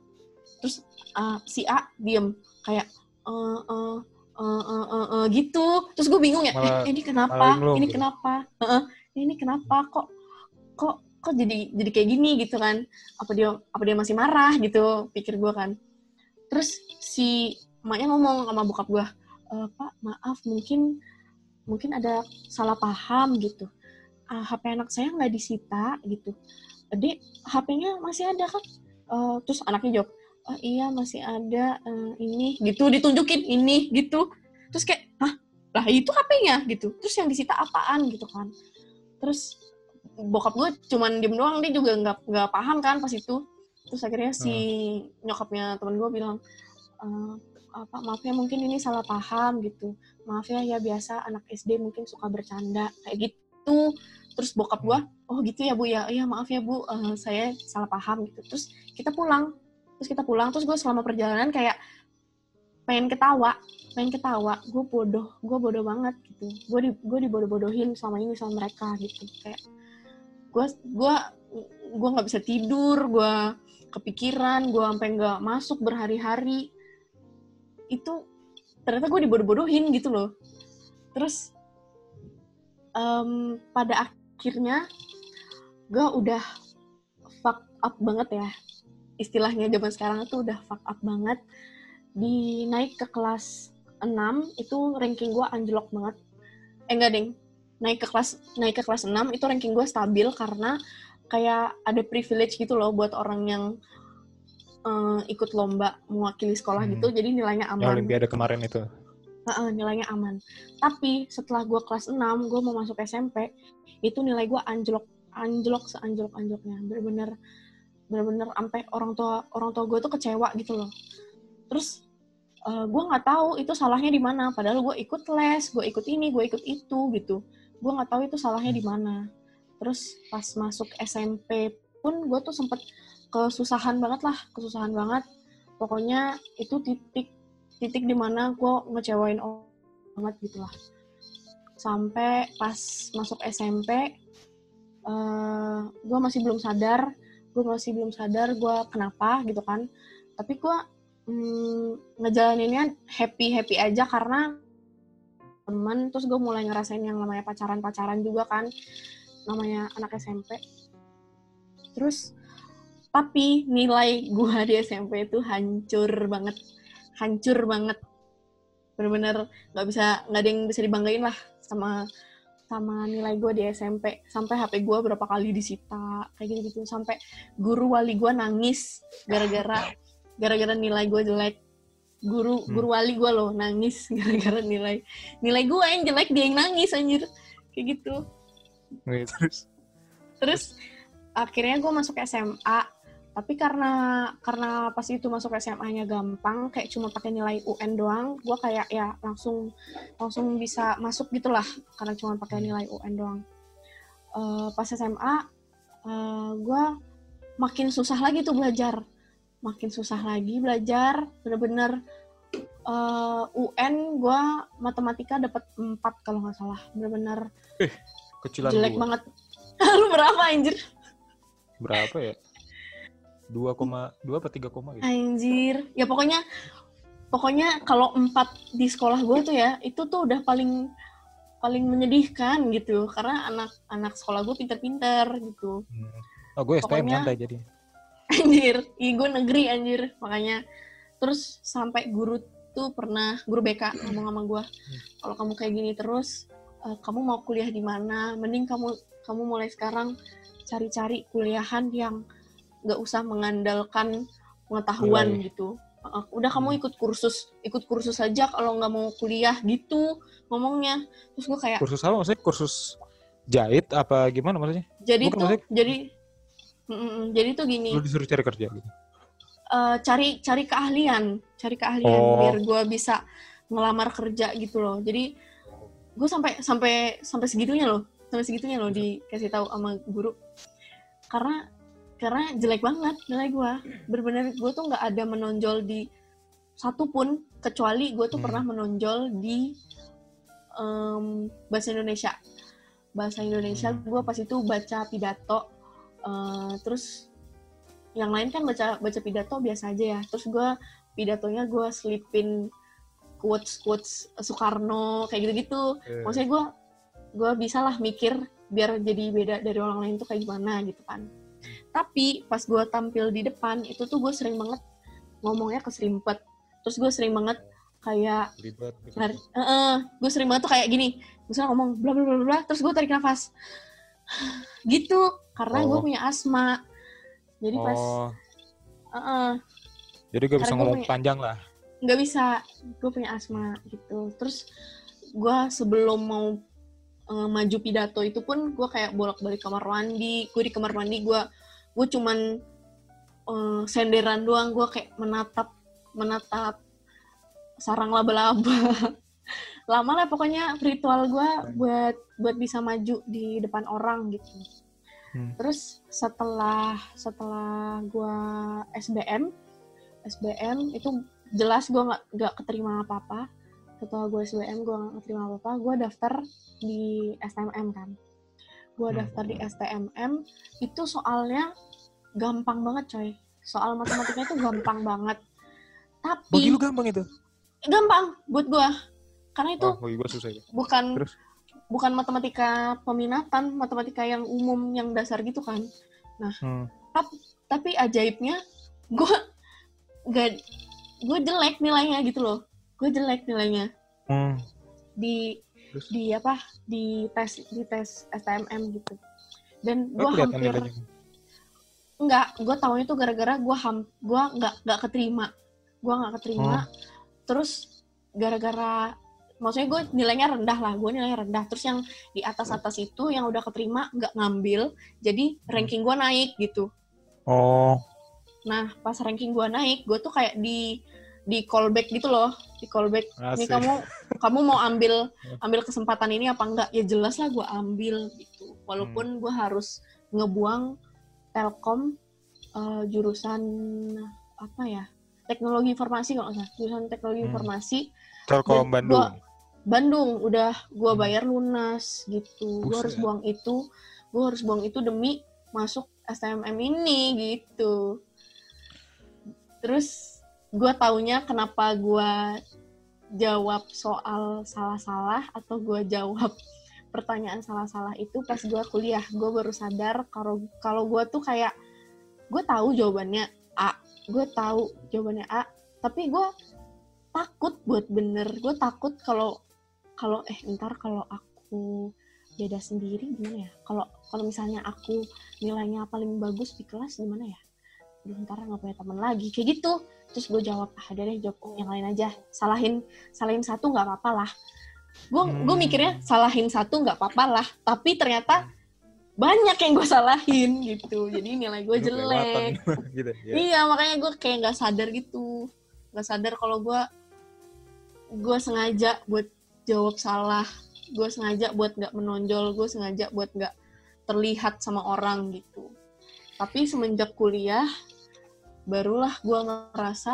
Terus uh, si A diem kayak eh eh eh eh eh, eh, gitu. Terus gue bingung ya Malah- eh, ini kenapa? ini gitu. kenapa? Heeh, ini kenapa? Kok kok kok jadi jadi kayak gini? Gitu kan. Apa dia apa dia masih marah gitu pikir gue kan. Terus si emaknya ngomong sama bokap gue "Eh, pak maaf mungkin mungkin ada salah paham gitu. Ah, HP anak saya nggak disita gitu. Dek HP-nya masih ada kan? Eh, terus anaknya jawab oh iya masih ada eh, ini gitu ditunjukin ini gitu. Terus kayak hah? Lah itu HP-nya gitu. Terus yang disita apaan gitu kan. Terus bokap gue cuman diem doang dia juga nggak nggak paham kan pas itu. Terus akhirnya si nyokapnya temen gue bilang "Eh, apa maaf ya mungkin ini salah paham gitu. Maaf ya ya biasa anak SD mungkin suka bercanda kayak gitu. Terus bokap gue oh gitu ya bu ya iya maaf ya bu eh, saya salah paham gitu. Terus kita pulang terus kita pulang terus gue selama perjalanan kayak pengen ketawa pengen ketawa. Gue bodoh gue bodoh banget gitu. Gue di gue dibodoh-bodohin selama ini sama mereka gitu. Kayak gue gue gue nggak bisa tidur gue kepikiran gue sampai nggak masuk berhari-hari itu ternyata gue dibodoh-bodohin gitu loh. Terus em, pada akhirnya gue udah fuck up banget ya. Istilahnya zaman sekarang tuh udah fuck up banget. Di naik ke kelas 6 itu ranking gue anjlok banget. Eh enggak deng. Naik ke kelas naik ke kelas 6 itu ranking gue stabil karena kayak ada privilege gitu loh buat orang yang eh, ikut lomba mewakili sekolah Hmm. gitu jadi nilainya aman Olimpiade kemarin itu. Heeh, nilainya aman. Tapi setelah gue kelas 6, gue mau masuk SMP, itu nilai gue anjlok, anjlok seanjlok anjloknya. Bener-bener, bener-bener sampai orang tua orang tua gue tuh kecewa gitu loh. Terus gue nggak tahu itu salahnya di mana. Padahal gue ikut les, gue ikut ini, gue ikut itu gitu. Gue nggak tahu itu salahnya di mana. Terus pas masuk SMP pun gue tuh sempet kesusahan banget lah, kesusahan banget. Pokoknya itu titik titik di mana gue ngecewain orang banget gitu lah. Sampai pas masuk SMP gue masih belum sadar gue masih belum sadar gue kenapa gitu kan. Tapi gue mm, ngejalaninnya happy happy aja karena teman terus gue mulai ngerasain yang namanya pacaran pacaran juga kan namanya anak SMP terus tapi nilai gue di SMP itu hancur banget. Hancur banget. Bener-bener nggak bisa nggak ada yang bisa dibanggain lah sama sama nilai gue di SMP sampai HP gue berapa kali disita kayak gitu gitu sampai guru wali gue nangis gara-gara gara-gara nilai gue jelek. Guru Hmm. guru wali gue loh nangis gara-gara nilai nilai gue yang jelek dia yang nangis anjir. Kayak gitu. Terus? Terus akhirnya gue masuk SMA tapi karena karena pas itu masuk SMA-nya gampang kayak cuma pakai nilai UN doang gue kayak ya langsung langsung bisa masuk gitulah karena cuma pakai nilai UN doang Eh, pas SMA gue makin susah lagi tuh belajar makin susah lagi belajar bener-bener eh, UN gue matematika dapat 4 kalau nggak salah bener-bener kecilan jelek gua. banget lu berapa anjir Berapa ya? 2,2 apa 3 koma gitu. Anjir. Ya pokoknya pokoknya kalau empat di sekolah gue tuh ya, itu tuh udah paling paling menyedihkan gitu. Karena anak-anak sekolah gue pinter-pinter gitu. Hmm. Oh, gue STM Pokoknya- santai jadi. Anjir. Iya gue negeri anjir. Makanya terus sampai guru tuh pernah guru BK ngomong sama gue, kalau kamu kayak gini terus, eh, kamu mau kuliah di mana? Mending kamu kamu mulai sekarang cari-cari kuliahan yang nggak usah mengandalkan pengetahuan Nilai. gitu. Uh, udah kamu Hmm. ikut kursus, ikut kursus aja kalau nggak mau kuliah gitu ngomongnya. Terus gue kayak Kursus apa maksudnya? Kursus jahit apa gimana maksudnya? jadi bukan tuh maksudnya- jadi Mm, mm, jadi tuh gini, Lu disuruh cari kerja gitu. eh, cari cari keahlian, cari keahlian Oh. biar gue bisa ngelamar kerja gitu loh. Jadi gue sampai sampai sampai segitunya loh, sampai segitunya loh dikasih tahu sama guru. Karena karena jelek banget nilai gue. Bener-bener gue tuh nggak ada menonjol di satu pun kecuali gue tuh Hmm. pernah menonjol di em, bahasa Indonesia. Bahasa Indonesia Hmm. gue pas itu baca pidato, eh, terus yang lain kan baca baca pidato biasa aja ya. Terus gue pidatonya gue selipin quotes quotes Soekarno kayak gitu-gitu. Maksudnya gue gue bisa lah mikir biar jadi beda dari orang lain tuh kayak gimana gitu kan. Tapi pas gue tampil di depan itu tuh gue sering banget ngomongnya keserimpet. Terus gue sering banget kayak ribet gitu. Nar- gue sering banget tuh kayak gini, misalnya ngomong bla bla bla bla, terus gue tarik nafas, gitu, karena gue Oh. punya asma. Jadi pas Oh, eh, jadi gue bisa ngomong punya- panjang lah. nggak bisa, gue punya asma gitu. Terus gue sebelum mau eh, maju pidato itu pun gue kayak bolak-balik kamar mandi, gue di kamar mandi gue gue cuman eh, senderan doang, gue kayak menatap menatap sarang laba-laba. Lama lah pokoknya ritual gue buat buat bisa maju di depan orang gitu. Hmm. Terus setelah setelah gue SBM, SBM itu jelas gue nggak nggak keterima apa-apa. Setelah gue SBM gue nggak keterima apa-apa, gue daftar di STMM kan. Gue daftar di STMM itu soalnya gampang banget coy. Soal matematika itu gampang banget. Tapi Bagi lu gampang itu. gampang buat gue karena itu Oh, bagi gue susah itu. bukan Terus? bukan matematika peminatan matematika yang umum yang dasar gitu kan Hmm. tapi ajaibnya gue gak gue jelek nilainya gitu loh gue jelek nilainya Hmm. di Terus? di apa? Di tes di tes STMM gitu. Dan Oh, gue hampir enggak gue tahunya tuh gara-gara gue ham gue nggak nggak keterima. Gue nggak keterima. Hmm. terus gara-gara maksudnya gue nilainya rendah lah gue nilainya rendah. Terus yang di atas atas itu yang udah keterima nggak ngambil. Jadi ranking gue naik gitu. Oh, nah pas ranking gue naik gue tuh kayak di di callback gitu loh. Di callback ini kamu kamu mau ambil ambil kesempatan ini apa enggak? Ya jelas lah gue ambil gitu. Walaupun gue harus ngebuang telkom eh, jurusan apa ya? Teknologi informasi kalau nggak salah. Jurusan teknologi Hmm. informasi. Telkom Bandung. gua- Bandung. Udah gue Hmm. bayar lunas gitu. Gue harus buang itu. Gue harus buang itu demi masuk STMM ini gitu. Terus gue taunya kenapa gue jawab soal salah-salah atau gue jawab pertanyaan salah-salah itu pas gue kuliah. Gue baru sadar kalau kalau gue tuh kayak gue tahu jawabannya A gue tahu jawabannya A tapi gue takut buat bener. Gue takut kalau kalau eh ntar kalau aku beda sendiri gimana ya? Kalau kalau misalnya aku nilainya paling bagus di kelas gimana ya ntar nggak punya teman lagi kayak gitu terus gue jawab ah udah deh jawab yang lain aja salahin salahin satu nggak apa-apa lah gue gue Hmm. mikirnya salahin satu nggak apa-apa lah tapi ternyata banyak yang gue salahin gitu jadi nilai gue jelek gitu. ya. Iya, makanya gue kayak nggak sadar gitu. Nggak sadar kalau gue gue sengaja buat jawab salah. Gue sengaja buat nggak menonjol. Gue sengaja buat nggak terlihat sama orang gitu. Tapi semenjak kuliah, barulah gue ngerasa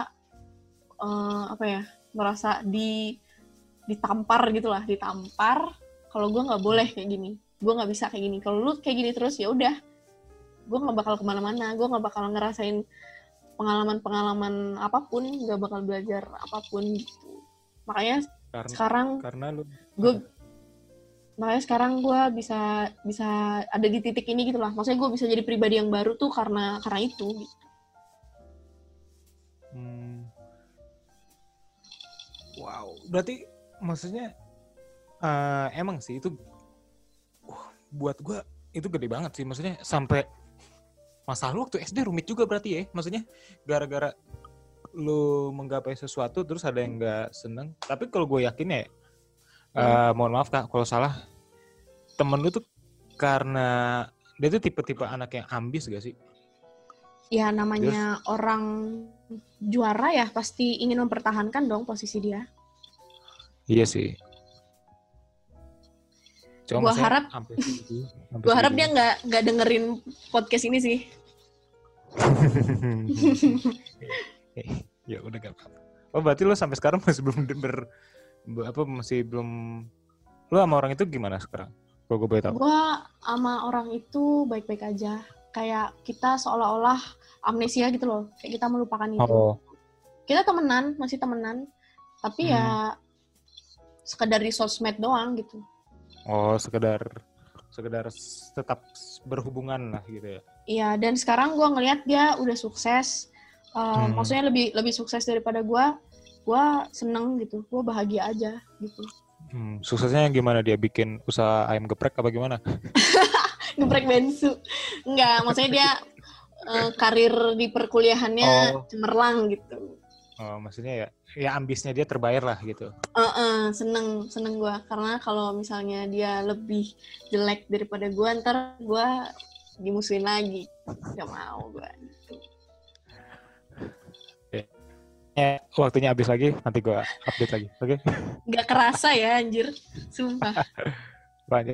eh, apa ya, ngerasa di ditampar gitulah, ditampar. Kalau gue nggak boleh kayak gini, gue nggak bisa kayak gini. Kalau lu kayak gini terus ya udah, gue nggak bakal ke mana-mana gue nggak bakal ngerasain pengalaman-pengalaman apa pun nggak bakal belajar apa pun gitu makanya Karena sekarang karena lu gue makanya sekarang gue bisa bisa ada di titik ini gitu lah maksudnya gue bisa jadi pribadi yang baru tuh karena karena itu gitu. Berarti maksudnya eh, emang sih itu wah, buat gua itu gede banget sih. Maksudnya sampai masa lu waktu SD rumit juga berarti ya. Maksudnya gara-gara lu menggapai sesuatu terus ada yang nggak seneng. Tapi kalau gue yakin ya eh, mohon maaf kak kalau salah. Temen lu tuh karena dia tuh tipe-tipe anak yang ambis gak sih? Ya namanya orang juara ya pasti ingin mempertahankan dong posisi dia Iya sih. Cuma Gua harap- segitu, sampai gue harap dia nggak nggak dengerin podcast ini sih ya udah gak apa-apa. Oh berarti lo sampai sekarang masih belum ber, be- apa masih belum lo sama orang itu gimana sekarang? Kalau gue boleh tahu. gue sama orang itu baik-baik aja kayak kita seolah-olah amnesia gitu loh kayak kita melupakan itu Oh, kita temenan masih temenan tapi Hmm. ya sekedar di sosmed doang gitu oh sekedar sekedar tetap berhubungan lah gitu ya. Iya, dan sekarang gue ngelihat dia udah sukses. Uh, Hmm. Maksudnya lebih lebih sukses daripada gue. Gue seneng gitu, gue bahagia aja gitu. Hmm, suksesnya gimana dia bikin usaha ayam geprek apa gimana? Geprek bensu. Enggak, maksudnya dia uh, karir di perkuliahannya Oh. cemerlang gitu. Oh, maksudnya ya ya ambisnya dia terbayar lah gitu. Uh-uh, seneng seneng gue karena kalau misalnya dia lebih jelek daripada gue, ntar gue dimusuhin lagi. Gak mau gue. Ya, waktunya habis lagi, nanti gue update lagi. Oke, Gak kerasa ya anjir, sumpah. lanjut.